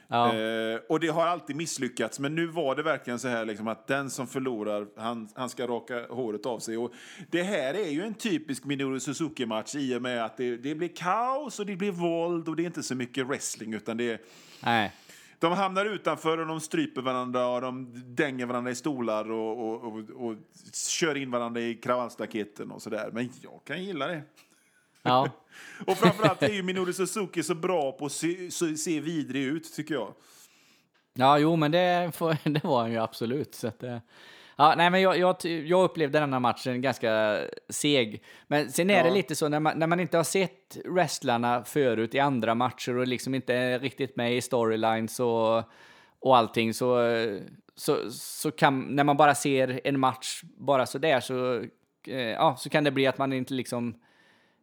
ja. Eh, och det har alltid misslyckats, men nu var det verkligen så här liksom, att den som förlorar, han, han ska raka håret av sig. Och det här är ju en typisk Minoru Suzuki-match i och med att det, det blir kaos och det blir våld och det är inte så mycket wrestling utan det är, nej. De hamnar utanför och de stryper varandra och de dänger varandra i stolar och, och, och, och kör in varandra i kravallstaketen och sådär. Men jag kan gilla det. Ja. Och framförallt är ju Minoru Suzuki så bra på att se, se, vidrig ut, tycker jag. Ja, jo, men det, får, det var han ju absolut. Så att, ja, nej, men jag, jag, jag upplevde den här matchen ganska seg. Men sen är det Ja. lite så när man, när man inte har sett wrestlarna förut i andra matcher och liksom inte är riktigt med i storylines och, och allting så, så, så kan, när man bara ser en match bara så där så, eh, ja, så kan det bli att man inte liksom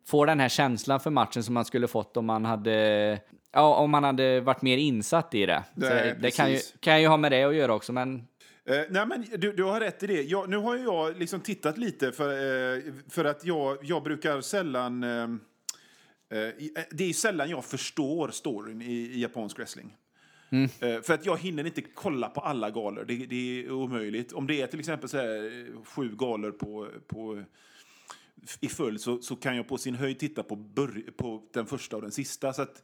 får den här känslan för matchen som man skulle fått om man hade, ja, om man hade varit mer insatt i det. Nej, det kan ju, kan ju ha med det att göra också, men Eh, nej, men du, du har rätt i det. Jag, nu har jag liksom tittat lite för, eh, för att jag, jag brukar sällan... Eh, eh, eh, det är sällan jag förstår storyn i, i japansk wrestling. Eh, för att jag hinner inte kolla på alla galor. Det, det är omöjligt. Om det är till exempel så här, sju galor på, på, i följd så, så kan jag på sin höjd titta på, bör, på den första och den sista. Så att,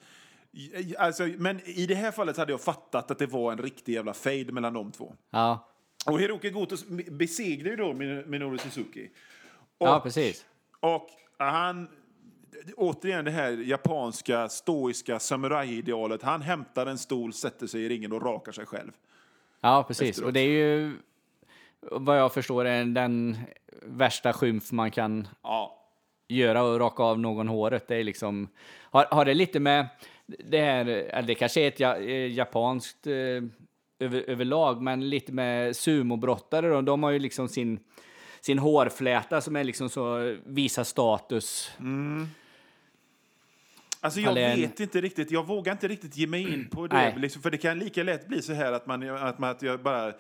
alltså, men i det här fallet hade jag fattat att det var en riktig jävla fade mellan de två. ja, Och Hiroki Goto besegrade ju då Min- Minoru Suzuki. Och, ja precis. och han, återigen det här japanska stoiska samurajidealet. Han hämtar en stol, sätter sig i ringen och rakar sig själv. Ja, precis. efteråt. Och det är ju, vad jag förstår, är den värsta skymf man kan Ja. göra och raka av någon håret. Det är liksom, har, har det lite med det här, det kanske är ett ja, eh, japanskt eh, över, överlag, men lite med sumobrottare då, de har ju liksom sin, sin hårfläta som är liksom så, visar status. Alltså jag Eller en- vet inte riktigt, jag vågar inte riktigt ge mig in på det. Liksom, för det kan lika lätt bli så här att, man, att, man, att jag bara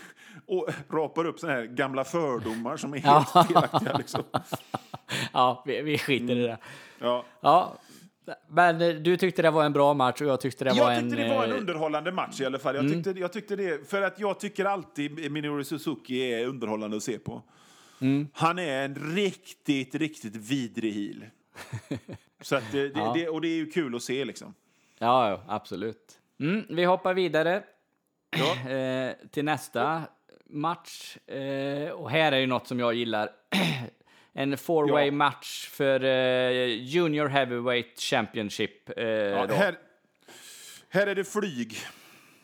och rapar upp såna här gamla fördomar som är helt felaktiga. Liksom. Ja, vi, vi skiter i det. Ja. Ja, men eh, du tyckte det var en bra match och jag tyckte det var Jag en... tyckte det var en eh, underhållande match i alla fall. Jag, tyckte, jag tyckte det, för att jag tycker alltid Minoru Suzuki är underhållande att se på. Han är en riktigt, riktigt vidrig heel. Så att det, det, Ja. det, och det är ju kul att se liksom. Ja, ja, absolut. Mm, vi hoppar vidare Ja. eh, till nästa match. Eh, och här är ju något som jag gillar. en four-way Ja. match för eh, Junior Heavyweight Championship. Eh, Ja, här, här är det flyg.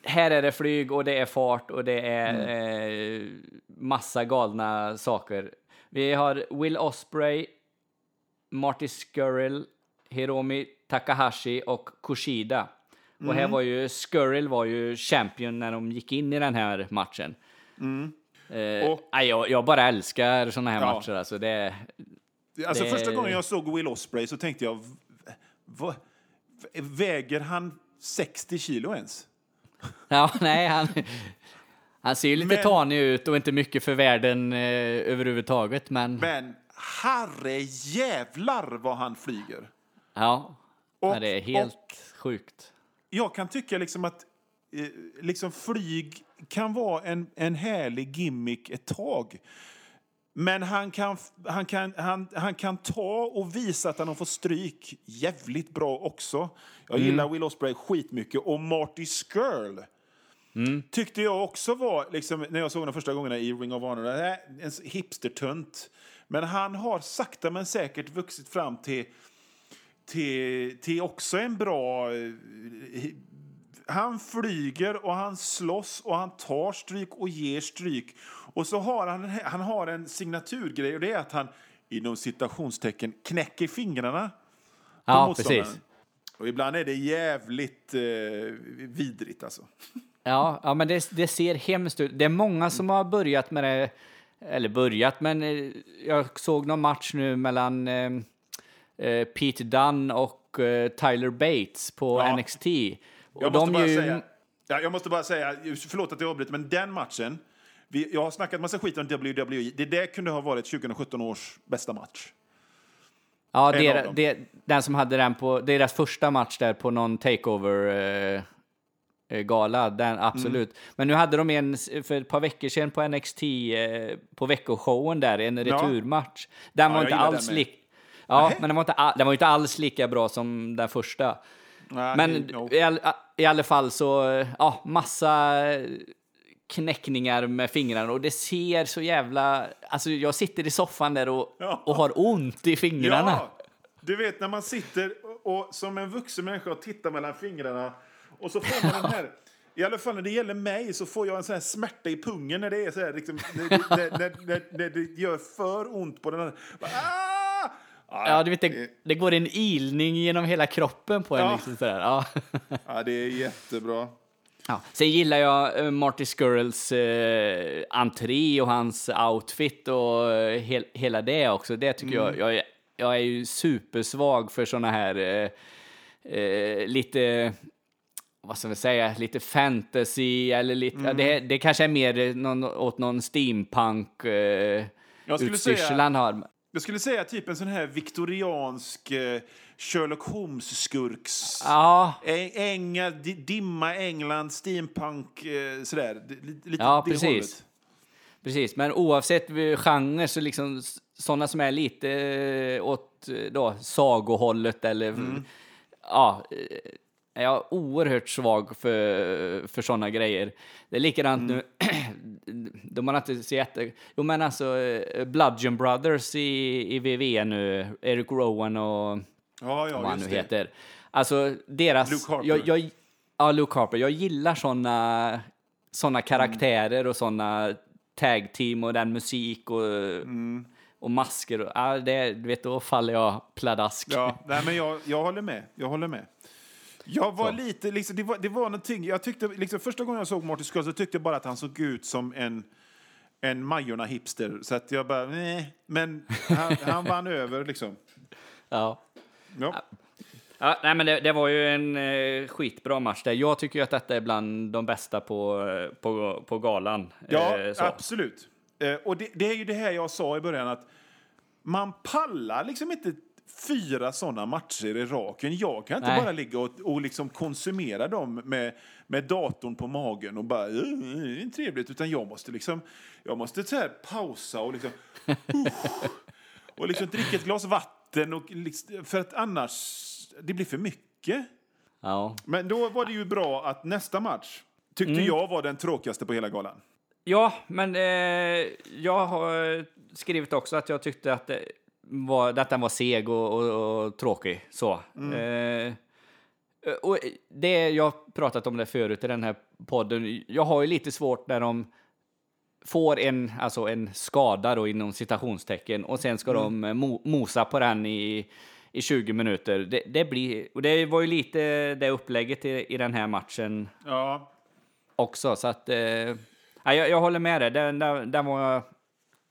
Här är det flyg och det är fart och det är Mm. eh, massa galna saker. Vi har Will Osprey, Marty Skrull, Hiromi Takahashi och Kushida. Och Mm. här var ju Skrull var ju champion när de gick in i den här matchen. Eh. Och- nej, jag, jag bara älskar såna här Ja. matcher. Alltså det, Alltså Det- första gången jag såg Will Osprey så tänkte jag, "V- vad, Väger han 60 kilo ens? Ja, nej, han, han ser ju lite Men- tanig ut och inte mycket för världen eh, överhuvudtaget, men, Men herre jävlar vad han flyger! ja, Och- det är helt sjukt. Jag kan tycka liksom att eh, liksom flyg kan vara en, en härlig gimmick ett tag. Men han kan, han, kan, han, han kan ta och visa att han har fått stryk jävligt bra också. Jag gillar Will Ospreay skitmycket. Och Marty Skrull tyckte jag också var, liksom, när jag såg honom första gångerna i Ring of Honor, är en hipstertunt. Men han har sakta men säkert vuxit fram till, till, till också en bra... Han flyger och han slåss och han tar stryk och ger stryk. Och så har han, han har en signaturgrej och det är att han inom citationstecken knäcker fingrarna Ja, precis. Och ibland är det jävligt eh, vidrigt alltså. Ja, ja men det, det ser hemskt ut. Det är många som har börjat med det, eller börjat, men eh, jag såg någon match nu mellan eh, eh, Pete Dunne och eh, Tyler Bates på Ja. NXT. Jag måste, bara är ju- säga, ja, jag måste bara säga, förlåt att jag avbryter, men den matchen, vi, jag har snackat massa skit om WWE, det där kunde ha varit 2017 års bästa match. Ja, En det, dem. det, den som hade den på deras första match där på någon takeover eh, eh, gala, den absolut. Mm. Men nu hade de en för ett par veckor sedan på NXT eh, på veckoshowen där, en returmatch. Den var jag inte alls lik. Ja, men den var, inte, a- den var inte alls lika bra som den första. Nej, Men no. I, all, i alla fall så, eh, ja, massa knäckningar med fingrarna och det ser så jävla... Alltså jag sitter i soffan där och, Ja. och har ont i fingrarna. Ja, du vet när man sitter och, och som en vuxen människa och tittar mellan fingrarna och så får man den här i alla fall när det gäller mig så får jag en sån här smärta i pungen när det är så här, liksom, när, när, när, när, när det gör för ont på den här. Ah! Ja, du vet, det, det går en ilning genom hela kroppen på en. Ja. Liksom sådär. Ja. Ja, det är jättebra. Ja. Sen gillar jag eh, Marty Skirrells eh, entré och hans outfit och eh, hel, hela det också. Det tycker jag, jag, är, jag är ju supersvag för såna här eh, eh, lite, vad ska vi säga, lite fantasy eller lite, ja, det, det kanske är mer någon, åt någon steampunk eh, Jag utstyrsel han har. Jag skulle säga typ en sån här viktoriansk eh, Sherlock Holmes-skurks... Ja, Ä- Engel, di- dimma, England, steampunk, eh, sådär. Lite Ja, det precis. hållet. Precis, men oavsett vi- genre så liksom sådana som är lite eh, åt eh, då, sagohållet eller ja, eh, är jag oerhört svag för, för sådana grejer. Det är likadant nu, de har inte så jätte... Jo men alltså eh, Bludgeon Brothers i, i VV nu, Eric Rowan och Ja, ja, vad han nu det. heter. Alltså deras... Luke Harper. Jag, jag, ja, Luke Harper. Jag gillar såna, såna karaktärer och såna tag team och den musik och, Mm. och masker. Och, ja, det, du vet, då faller jag pladask. Ja, nej, men jag, jag håller med. Jag håller med. Jag var Så. lite, liksom, det, var, det var någonting, jag tyckte, liksom, första gången jag såg Martin så tyckte jag bara att han såg ut som en, en Majorna-hipster. Så att jag bara, nej. Men han, han vann över liksom. Ja. Ja. Ja, nej, men det, det var ju en eh, skitbra match där. Jag tycker ju att detta är bland de bästa på, eh, på, på galan. Ja, Eh, absolut. Eh, och det, det är ju det här jag sa i början att man pallar liksom inte fyra sådana matcher i raken. Jag kan inte Nej. bara ligga och, och liksom konsumera dem med, med datorn på magen och bara, "Eh, det är trevligt, utan jag måste liksom, jag måste så här pausa och liksom, och liksom dricka ett glas vatten och liksom, för att annars, det blir för mycket. Ja. Men då var det ju bra att nästa match tyckte Mm. jag var den tråkigaste på hela galan. Ja, men eh, jag har skrivit också att jag tyckte att det var, att den var seg och, och, och tråkig. Så. Eh, och det, jag har pratat om det förut i den här podden. Jag har ju lite svårt när de får en, alltså en skada då inom citationstecken och sen ska de eh, mo, mosa på den i, i 20 minuter. Det, det, blir, och det var ju lite det upplägget i, i den här matchen Ja, också. Så att, eh, ja, jag, jag håller med dig. Den, den, den, var,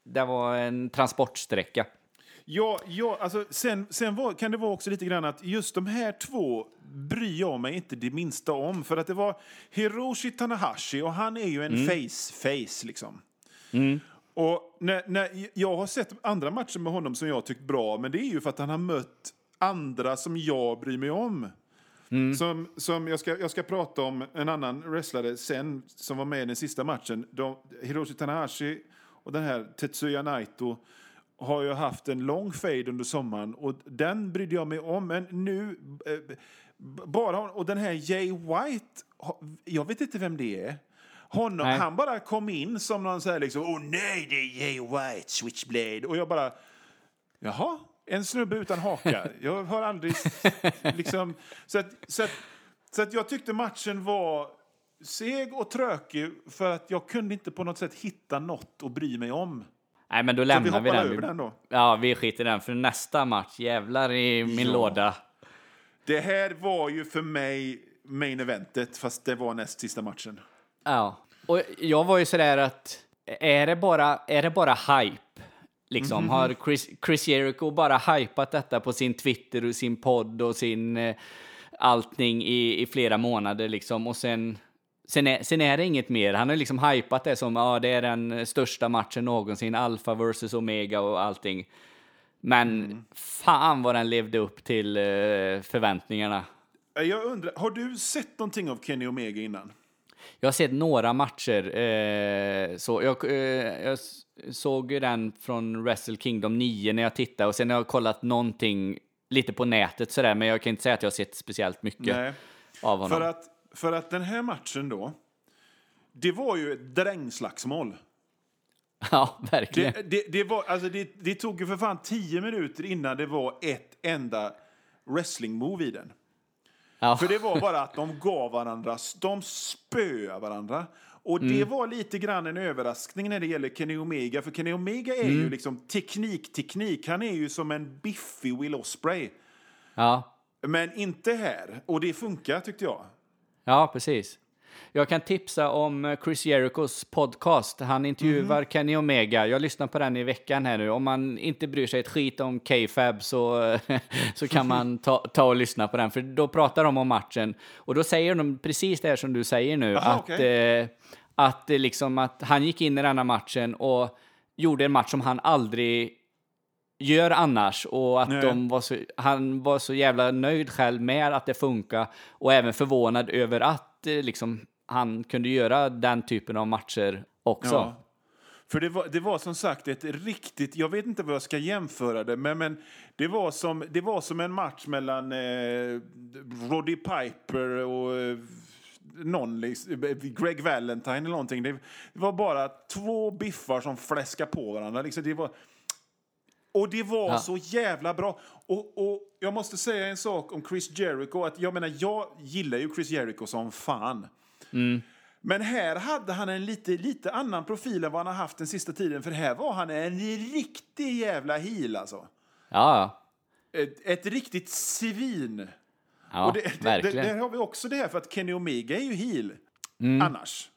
den var en transportsträcka. Ja, ja alltså, sen, sen var, kan det vara också lite grann att just de här två bryr jag mig inte det minsta om. För att det var Hiroshi Tanahashi och han är ju en face-face liksom. Och när, när, jag har sett andra matcher med honom som jag tyckt bra, men det är ju för att han har mött andra som jag bryr mig om. Som, som jag, ska, jag ska prata om en annan wrestlare sen som var med i den sista matchen. De, Hiroshi Tanahashi och den här Tetsuya Naito har ju haft en lång fade under sommaren och den brydde jag mig om. Men nu, eh, bara och den här Jay White, jag vet inte vem det är. Honom, Nej. han bara kom in som någon så här liksom, åh nej det är Jay White, Switchblade. Och jag bara, Jaha, en snubbe utan haka. Jag har aldrig... liksom, så, att, så, att, så att jag tyckte matchen var seg och trökig för att jag kunde inte på något sätt hitta något att bry mig om. Nej, men då Så vi lämnar vi, hoppar den. över den då. Ja, vi skiter i den för nästa match. Jävlar i min Ja. låda. Det här var ju för mig main eventet, fast det var näst sista matchen. Ja, och jag var ju sådär att är det bara, är det bara hype? Liksom, Mhm. har Chris, Chris Jericho bara hypat detta på sin Twitter och sin podd och sin eh, allting i, i flera månader liksom och sen Sen är, sen är det inget mer. Han har liksom hypat det som ja, det är den största matchen någonsin, Alpha versus Omega och allting. Men Mm. fan vad den levde upp till eh, förväntningarna. Jag undrar, har du sett någonting av Kenny Omega innan? Jag har sett några matcher. Eh, så jag, eh, jag såg ju den från Wrestle Kingdom 9 när jag tittade och sen har jag kollat någonting lite på nätet sådär, men jag kan inte säga att jag har sett speciellt mycket Nej. av honom. För att, för att den här matchen då, det var ju ett drängslagsmål. Ja, verkligen. Det, det, det, var, alltså det, det tog ju för fan tio minuter innan det var ett enda wrestling-move i den. ja. För det var bara att de gav varandra, de spöade varandra. Och det Mm. var lite grann en överraskning när det gäller Kenny Omega. För Kenny Omega är Mm. ju liksom teknik, teknik. Han är ju som en biffig Will Ospreay. ja. Men inte här. Och det funkar tyckte jag. Ja, precis. Jag kan tipsa om eh, Chris Jerichos podcast. Han intervjuar Mhm. Kenny Omega. Jag lyssnar på den i veckan här nu. Om man inte bryr sig ett skit om K-Fab så, så kan man ta, ta och lyssna på den. För då pratar de om matchen. Och då säger de precis det här som du säger nu. Aha, att, okej. eh, att, det liksom, att han gick in i denna matchen och gjorde en match som han aldrig gör annars och att Nej. de var så, han var så jävla nöjd själv med att det funkar och även förvånad över att eh, liksom, han kunde göra den typen av matcher också. Ja. För det var, det var som sagt ett riktigt, jag vet inte vad jag ska jämföra det med, men det var som, det var som en match mellan eh, Roddy Piper och eh, någon, liksom, Greg Valentine eller någonting. Det, det var bara två biffar som fläskade på varandra. Liksom, det var, och det var Ja. så jävla bra. Och, och jag måste säga en sak om Chris Jericho. Att jag menar, jag gillar ju Chris Jericho som fan. Men här hade han en lite, lite annan profil än vad han har haft den sista tiden. För här var han en riktig jävla heel alltså. Ja, Ett, ett riktigt svin. ja och det, verkligen. det, där har vi också det här för att Kenny Omega är ju heel annars.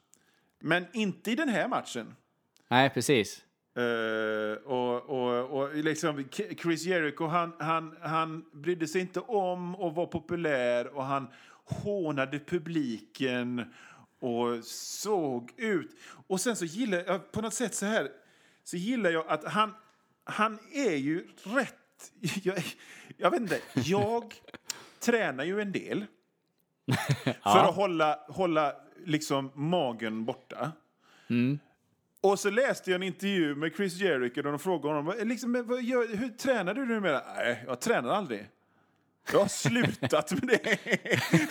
Men inte i den här matchen. Nej, precis. Eh, och, och, och liksom Chris Jericho, han, han, han brydde sig inte om att vara populär och han hånade publiken och såg ut. Och sen så gillar jag på något sätt så här, så gillar jag att han, han är ju rätt, jag, jag vet inte, jag tränar ju en del för att hålla, hålla liksom magen borta. Och så läste jag en intervju med Chris Jericho där de frågade honom liksom, vad gör, hur tränar du numera? Nej, jag tränar aldrig. Jag har slutat med det.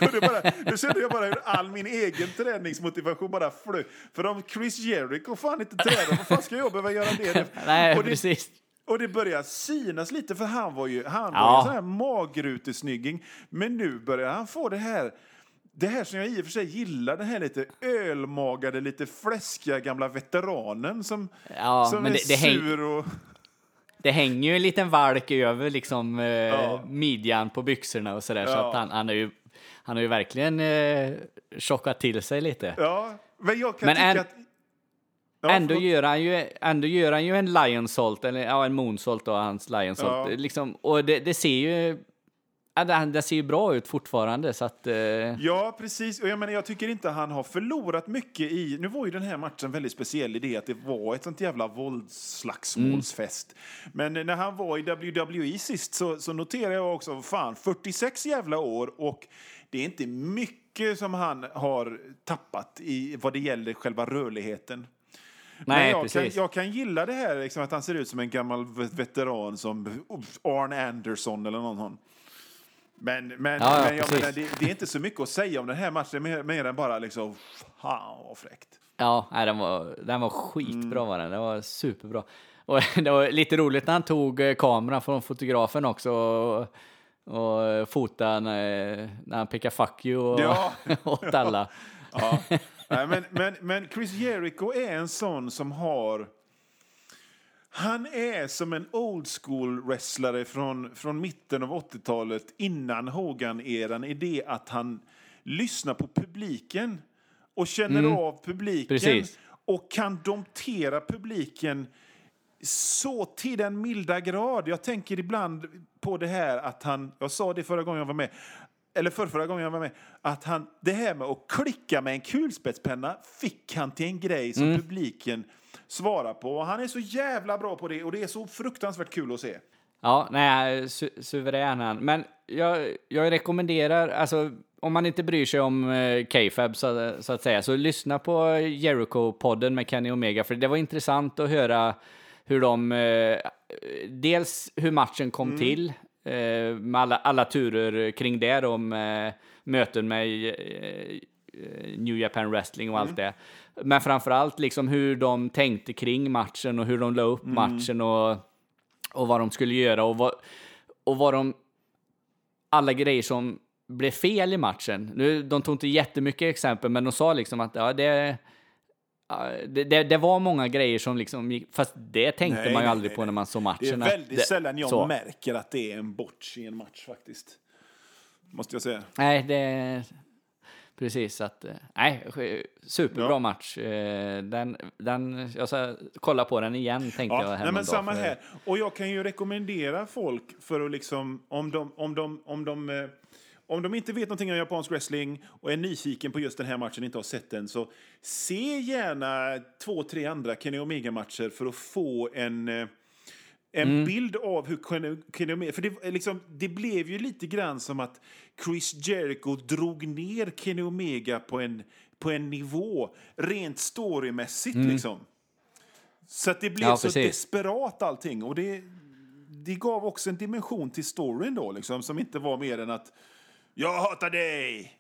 Och det bara, då kände jag bara hur all min egen träningsmotivation bara flög. För om Chris Jericho fan inte tränar, vad fan ska jag behöva göra det? Nej, och det, precis. och det börjar synas lite för han var ju, han var Ja. ju en sån här magrutesnygging. Men nu börjar han få det här det här som jag i och för sig gillar, den här lite ölmagade, lite fläskiga gamla veteranen som, Ja, som är det, det, sur och... det hänger ju en liten valk över liksom, eh, Ja. midjan på byxorna och sådär. Så Ja. att han, han, har ju, han har ju verkligen eh, tjockat till sig lite. Ja, men jag kan Men tycka en- att... Ja, ändå, förlåt. gör han ju, ändå gör han ju en lionsolt, eller ja, en moonsault då, hans lionsolt. Ja. Liksom, och det, det ser ju... Ja, det, det ser ju bra ut fortfarande, så att... Eh, Ja, precis. Och jag, menar, jag tycker inte han har förlorat mycket i... Nu var ju den här matchen väldigt speciell i det att det var ett sånt jävla våldsslagsmålsfest. Men när han var i WWE sist så, så noterade jag också, fan, 46 jävla år och det är inte mycket som han har tappat i vad det gäller själva rörligheten. Men nej, jag, precis. kan, jag kan gilla det här, liksom, att han ser ut som en gammal vet- veteran som Arn Anderson eller någon. Men, men, Ja, ja, men jag menar, det, det är inte så mycket att säga om den här matchen, mer, mer än bara liksom, fan vad fräckt. Ja, nej, den var, den var skitbra var den. Den var superbra. Och det var lite roligt när han tog eh, kameran från fotografen också och, och fotade när, när han pekade fuck you och, Ja. åt alla. Ja. Nej, men, men, men Chris Jericho är en sån som har... Han är som en old school wrestlare från, från mitten av 80-talet innan Hogan-eran i det att han lyssnar på publiken och känner av publiken Precis. och kan domptera publiken så till den milda grad. Jag tänker ibland på det här att han, jag sa det förra gången jag var med, eller för förra gången jag var med, att han, det här med att klicka med en kulspetspenna fick han till en grej som publiken svarar på. Han är så jävla bra på det och det är så fruktansvärt kul att se. Ja, nej, su suverän han. Men jag, jag rekommenderar, alltså om man inte bryr sig om eh, K-Fab så, så att säga, så lyssna på Jericho-podden med Kenny Omega, för det var intressant att höra hur de, eh, dels hur matchen kom till, eh, med alla, alla turer kring det, då, med möten med eh, eh, New Japan Wrestling och allt det. Men framför allt liksom hur de tänkte kring matchen och hur de la upp matchen och och vad de skulle göra och vad, och vad de... Alla grejer som blev fel i matchen. Nu, de tog inte jättemycket exempel, men de sa liksom att ja, det, det, det, det var många grejer som liksom gick, Fast det tänkte Nej, man ju aldrig nej, på nej. när man såg matchen. Det är väldigt det- sällan jag så. märker att det är en botch i en match faktiskt. Måste jag säga. Nej, det... Precis, att... eh, Nej, superbra Ja. match. Eh, Den, den, jag ska kolla på den igen, tänkte jag Ja, här nej, men samma för- här. Och jag kan ju rekommendera folk för att liksom, om de, om de, om de, eh, om de inte vet någonting om japansk wrestling och är nyfiken på just den här matchen inte har sett den så se gärna två, tre andra Kenny Omega-matcher för att få en en Mm. bild av hur Kenny. För det, liksom, det blev ju lite grann som att Chris Jericho drog ner Kenny Omega på en, på en nivå rent storymässigt. Liksom. Så att det blev Mm. Ja, så precis. desperat allting. Och det, det gav också en dimension till storyn då, liksom, som inte var mer än att jag hatar dig.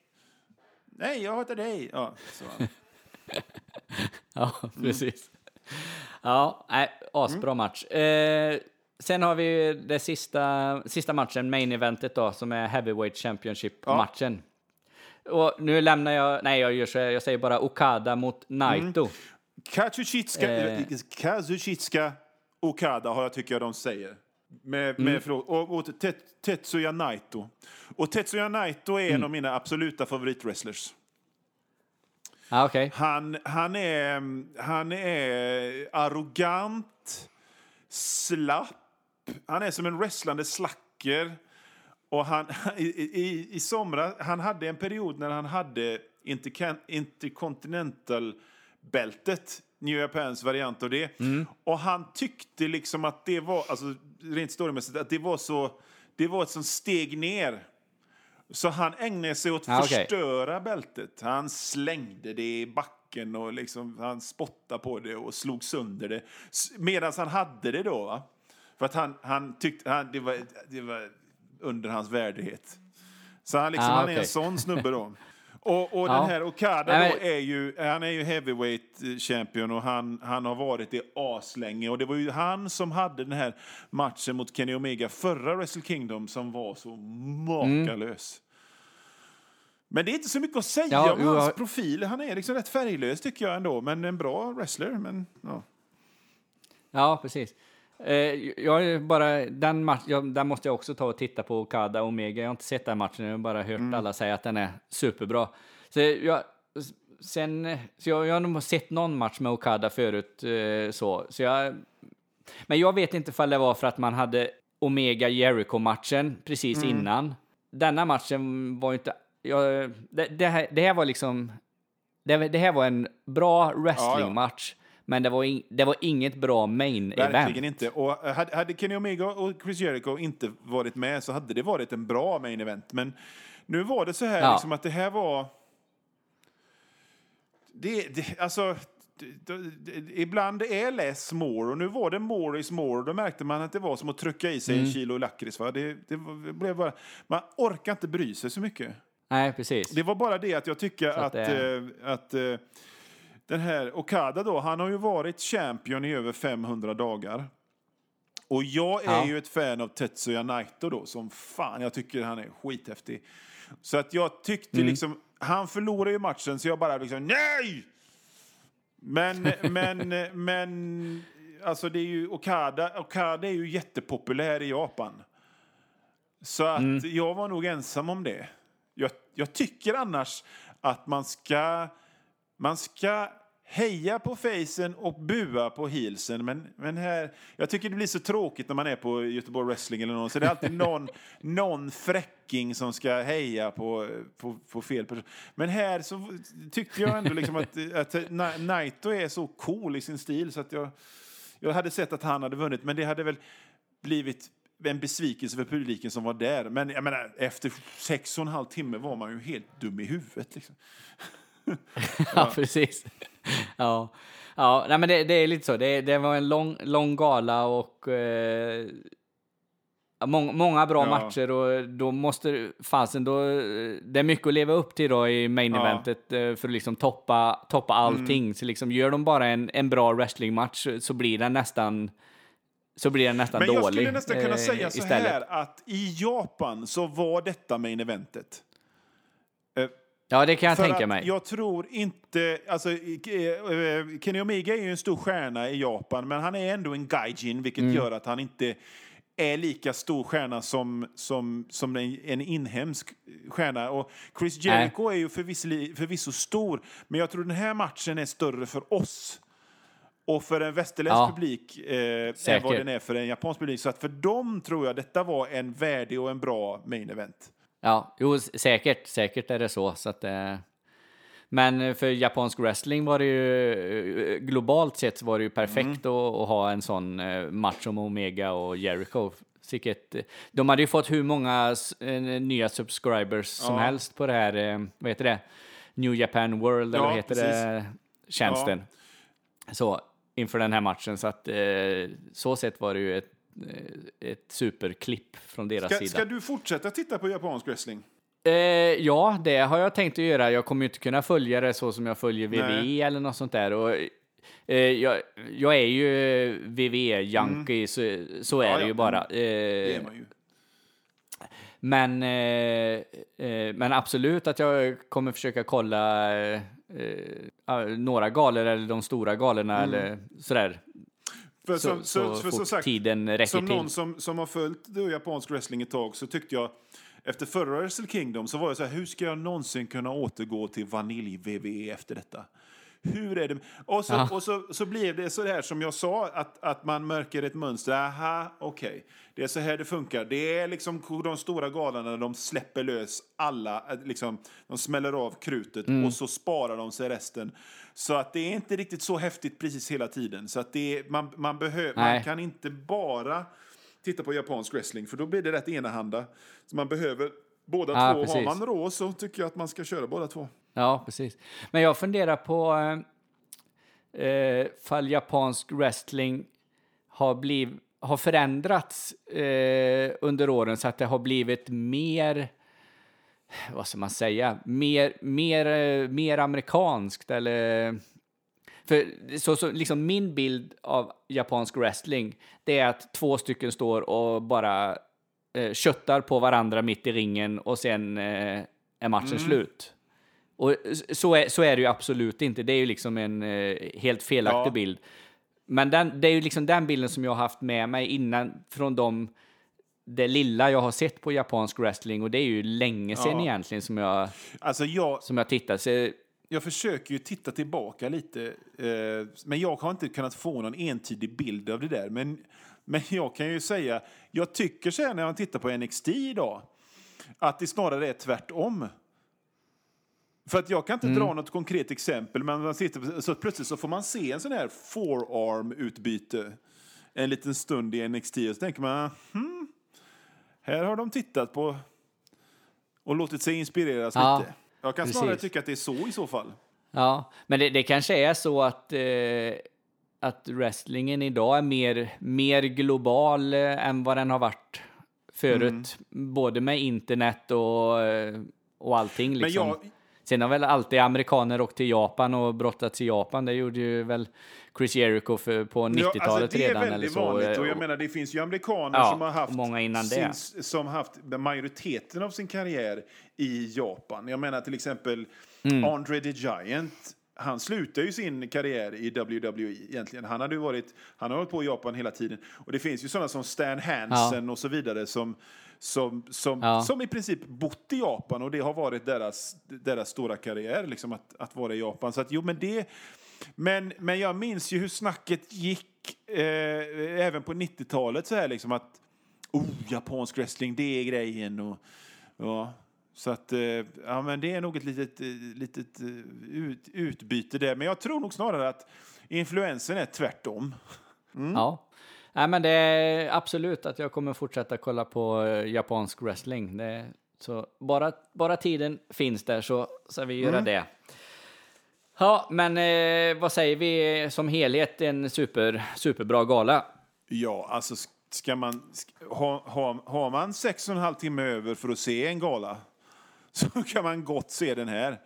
Nej, jag hatar dig. Ja. Ja, Mm. precis. Ja, nej, asbra match. Eh, sen har vi det sista, sista matchen, main eventet då, som är Heavyweight Championship-matchen. Och nu lämnar jag, nej jag gör så jag säger bara Okada mot Naito. Kazuchitska, Eh. Kazuchitska Okada har jag tycker jag de säger. Med, med förlåt, och, och Tet, Tetsuya Naito. Och Tetsuya Naito är en av mina absoluta favoritwrestlers. Ja, okej. Han, han, är, han är arrogant, slapp. Han är som en wrestlande slacker. Och han, i, i, i somras, han hade en period när han hade Intercontinental-bältet, New Japans variant av det. Och han tyckte liksom att det var, alltså rent storymässigt, att det var så, det var ett sånt steg ner. Så han ägnade sig åt att Ah, förstöra bältet. Han slängde det i backen och liksom, han spottade på det och slog sönder det. Medan han hade det då. Va? För att han, han tyckte han, det, var, det var under hans värdighet. Så han, liksom, Ah, han är en sån snubbe då. Och, och Ja. den här Okada Nej, men- är ju, han är ju heavyweight eh, champion och han, han har varit det aslänge. Och det var ju han som hade den här matchen mot Kenny Omega förra Wrestle Kingdom som var så makalös. Men det är inte så mycket att säga Ja, om hans profil. Han är liksom rätt färglös tycker jag ändå, men en bra wrestler. Men, ja. Ja, precis. Eh, jag bara, den, match, jag, den måste jag också ta och titta på, Okada Omega. Jag har inte sett den matchen, jag har bara hört Mm. alla säga att den är superbra. Så jag, sen, så jag, jag har nog sett någon match med Okada förut, eh, så, så jag, men jag vet inte ifall det var för att man hade Omega Jericho-matchen precis Mm. innan. Denna matchen var ju inte, jag, det, det, här, det här var liksom, det, det här var en bra wrestlingmatch, men det var, in, det var inget bra main Verkligen event. inte. Och hade, hade Kenny Omega och Chris Jericho inte varit med så hade det varit en bra main event. Men nu var det så här Ja. liksom att det här var... Det, det, alltså, ibland är less more och nu var det more is more. Och då märkte man att det var som att trycka i sig Mm. en kilo lakrits. Det, det, var- det blev bara, man orkar inte bry sig så mycket. Nej, precis. Det var bara det att jag tycker att, att det- eh, att eh, den här Okada då, han har ju varit champion i över 500 dagar. Och jag är Ja. ju ett fan av Tetsuya Naito då, som fan, jag tycker han är skithäftig. Så att jag tyckte Mm. liksom, han förlorade ju matchen så jag bara liksom nej! Men, men, men, alltså det är ju Okada, Okada är ju jättepopulär i Japan. Så att Mm. jag var nog ensam om det. Jag, jag tycker annars att man ska, man ska heja på facen och bua på heelsen. Men, men här, jag tycker det blir så tråkigt när man är på Göteborg Wrestling eller någon. Så det är alltid någon, någon fräcking som ska heja på, på, på fel person. Men här så tyckte jag ändå liksom att, att Na- Naito är så cool i sin stil så att jag, jag hade sett att han hade vunnit. Men det hade väl blivit en besvikelse för publiken som var där. Men jag menar, efter sex och en halv timme var man ju helt dum i huvudet. Liksom. Ja, precis. Ja, ja nej, men det, det är lite så. Det, det var en lång, lång gala och eh, ja, mång, många bra Ja. matcher och då måste fasen då. Det är mycket att leva upp till då i main Ja. Mm. eventet eh, för att liksom toppa, toppa allting. Så liksom gör de bara en, en bra wrestlingmatch så blir den nästan så blir den nästan Men dålig. jag skulle nästan kunna eh, säga så istället. här att i Japan så var detta main eventet. Eh, Ja, det kan jag För tänka mig. Jag tror inte... Alltså, eh, Kenny Omega är ju en stor stjärna i Japan, men han är ändå en gaijin, vilket Mm. gör att han inte är lika stor stjärna som, som, som en, en inhemsk stjärna. Och Chris Jericho är ju förvisso, förvisso stor, men jag tror den här matchen är större för oss och för en västerländsk Ja. publik eh, än vad den är för en japansk publik. Så att för dem tror jag detta var en värdig och en bra main event. Ja, jo, säkert, säkert är det så. så att, eh, men för japansk wrestling var det ju, eh, globalt sett var det ju perfekt Mm. att, att ha en sån eh, match som Omega och Jericho. Sicket, de hade ju fått hur många eh, nya subscribers som Ja. helst på det här, vad heter det? New Japan World, eller Ja, vad heter det? Tjänsten. Så, inför den här matchen. Så att eh, så sett var det ju ett, eh, ett superklipp från deras Ska, sida. ska du fortsätta titta på japansk wrestling? Eh, ja, det har jag tänkt att göra. Jag kommer ju inte kunna följa det så som jag följer WWE Nej. eller något sånt där. Och, eh, jag, jag är ju WWE-junkie, så, så är Mm. Ja, det ja. ju bara. Det Eh, är man ju. men, eh, men absolut att jag kommer försöka kolla eh, eh, några galor eller de stora galorna eller sådär. För, Så, som, så, så, för som sagt, tiden räcker som till. någon som, som har följt japansk wrestling ett tag så tyckte jag efter förra Wrestle Kingdom så var jag så här, hur ska jag någonsin kunna återgå till vanilj-WWE efter detta? Hur är det? Och så, Ja. och så, så blir det så här som jag sa, att, att man märker ett mönster. Aha, okej. Det är så här det funkar. Det är liksom de stora galorna, de släpper lös alla, eh, liksom, de smäller av krutet Mm. och så sparar de sig resten. Så att det är inte riktigt så häftigt precis hela tiden. Så att det är, man, man, behö, man kan inte bara titta på japansk wrestling, för då blir det rätt enahanda. Så man behöver båda Ja, två. Har precis. man råd så tycker jag att man ska köra båda två. Ja, precis. Men jag funderar på eh, eh, fall japansk wrestling har, bliv, har förändrats eh, under åren så att det har blivit mer, vad ska man säga, mer, mer, eh, mer amerikanskt eller för så, så, liksom min bild av japansk wrestling, det är att två stycken står och bara eh, köttar på varandra mitt i ringen och sen eh, är matchen slut. Och så är, så är det ju absolut inte. Det är ju liksom en eh, helt felaktig Ja. bild. Men den, det är ju liksom den bilden som jag har haft med mig innan från de, det lilla jag har sett på japansk wrestling och det är ju länge sedan Ja. egentligen som jag, Alltså jag, som jag tittat. Så, jag försöker ju titta tillbaka lite, eh, men jag har inte kunnat få någon entydig bild av det där. Men, men jag kan ju säga, jag tycker så här när jag tittar på NXT idag, att det snarare är tvärtom. För att jag kan inte Mm. dra något konkret exempel, men man sitter, så plötsligt så får man se en sån här forearm-utbyte en liten stund i NXT och så tänker man, hmm, här har de tittat på och låtit sig inspireras Ja, lite. Jag kan snarare precis. tycka att det är så i så fall. Ja, men det, det kanske är så att, eh, att wrestlingen idag är mer, mer global eh, än vad den har varit förut. Både med internet och, eh, och allting. Men Liksom. jag, Sen har väl alltid amerikaner åkt till Japan och brottats i Japan. Det gjorde ju väl Chris Jericho för, på 90-talet Ja, alltså det är redan. väldigt vanligt. Och jag menar, det finns ju amerikaner Ja, som har haft, många innan sin, det. som haft majoriteten av sin karriär i Japan. Jag menar till exempel Mm. Andre the Giant. Han slutade ju sin karriär i WWE egentligen. Han, hade varit, han har hållit på i Japan hela tiden. Och det finns ju sådana som Stan Hansen och så vidare som, som, som, Ja. som i princip bott i Japan och det har varit deras, deras stora karriär, liksom att, att vara i Japan. Så att jo, men det... Men, men jag minns ju hur snacket gick eh, även på 90-talet så här liksom att oh, japansk wrestling, det är grejen och ja. Så att, eh, ja men det är nog ett litet, eh, litet eh, ut, utbyte där. Men jag tror nog snarare att influensen är tvärtom. Ja. Nej, men det är absolut att jag kommer fortsätta kolla på eh, japansk wrestling. Det, så bara, bara tiden finns där så ska vi göra det. Ja, men eh, vad säger vi som helhet? En super, superbra gala. Ja, alltså sk- ska man, ha, ha, har man sex och en halv timme över för att se en gala så kan man gott se den här.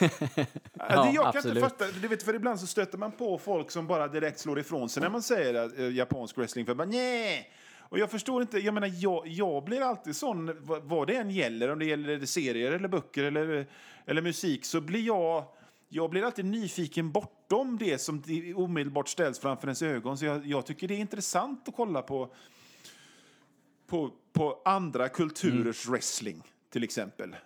ja, det, jag kan absolut. inte fatta, du vet, för ibland så stöter man på folk som bara direkt slår ifrån sig när man säger att, eh, japansk wrestling. För bara, nej! Och jag förstår inte, jag menar, jag, jag blir alltid sån, vad, vad det än gäller, om det gäller serier eller böcker eller, eller musik, så blir jag, jag blir alltid nyfiken bortom det som omedelbart ställs framför ens ögon. Så jag, jag tycker det är intressant att kolla på, på, på andra kulturers wrestling, till exempel.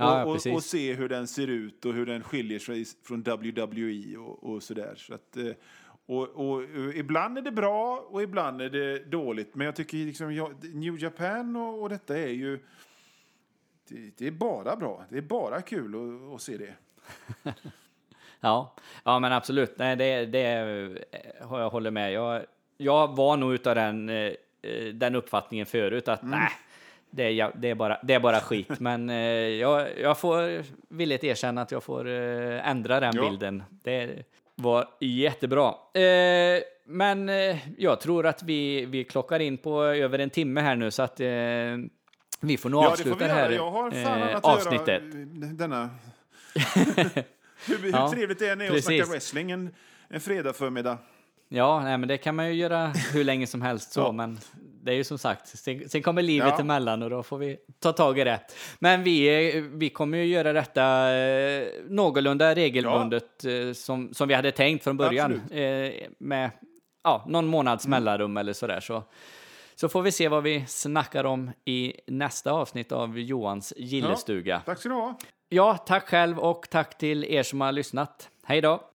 Mm. Ja, och, och, och se hur den ser ut och hur den skiljer sig från WWE och, och sådär. Så att, eh, och, och, eh, ibland är det bra och ibland är det dåligt. Men jag tycker liksom, ja, New Japan och, och detta är ju... Det, det är bara bra. Det är bara kul att, att se det. Ja, ja men absolut. Nej, det, det eh, jag håller med. Jag, jag var nog utav den, den uppfattningen förut att nej, det är, det, är bara, det är bara skit. Men eh, jag, jag får villigt erkänna att jag får eh, ändra den Ja. bilden. Det var jättebra. Eh, men eh, jag tror att vi, vi klockar in på över en timme här nu så att eh, vi får nog Ja, avsluta det här Jag har fan eh, avsnittet. denna... hur, hur Ja, trevligt det än är att precis. snacka wrestling en, en fredag förmiddag. Ja, nej, men det kan man ju göra hur länge som helst så, Ja. men det är ju som sagt, sen, sen kommer livet Ja. emellan och då får vi ta tag i det. Men vi, eh, vi kommer ju göra detta eh, någorlunda regelbundet eh, som, som vi hade tänkt från början. Eh, med ja, någon månads Mm. mellanrum eller sådär. Så, så får vi se vad vi snackar om i nästa avsnitt av Johans gillestuga. Tack ska du ha. Ja, tack själv och tack till er som har lyssnat. Hej då!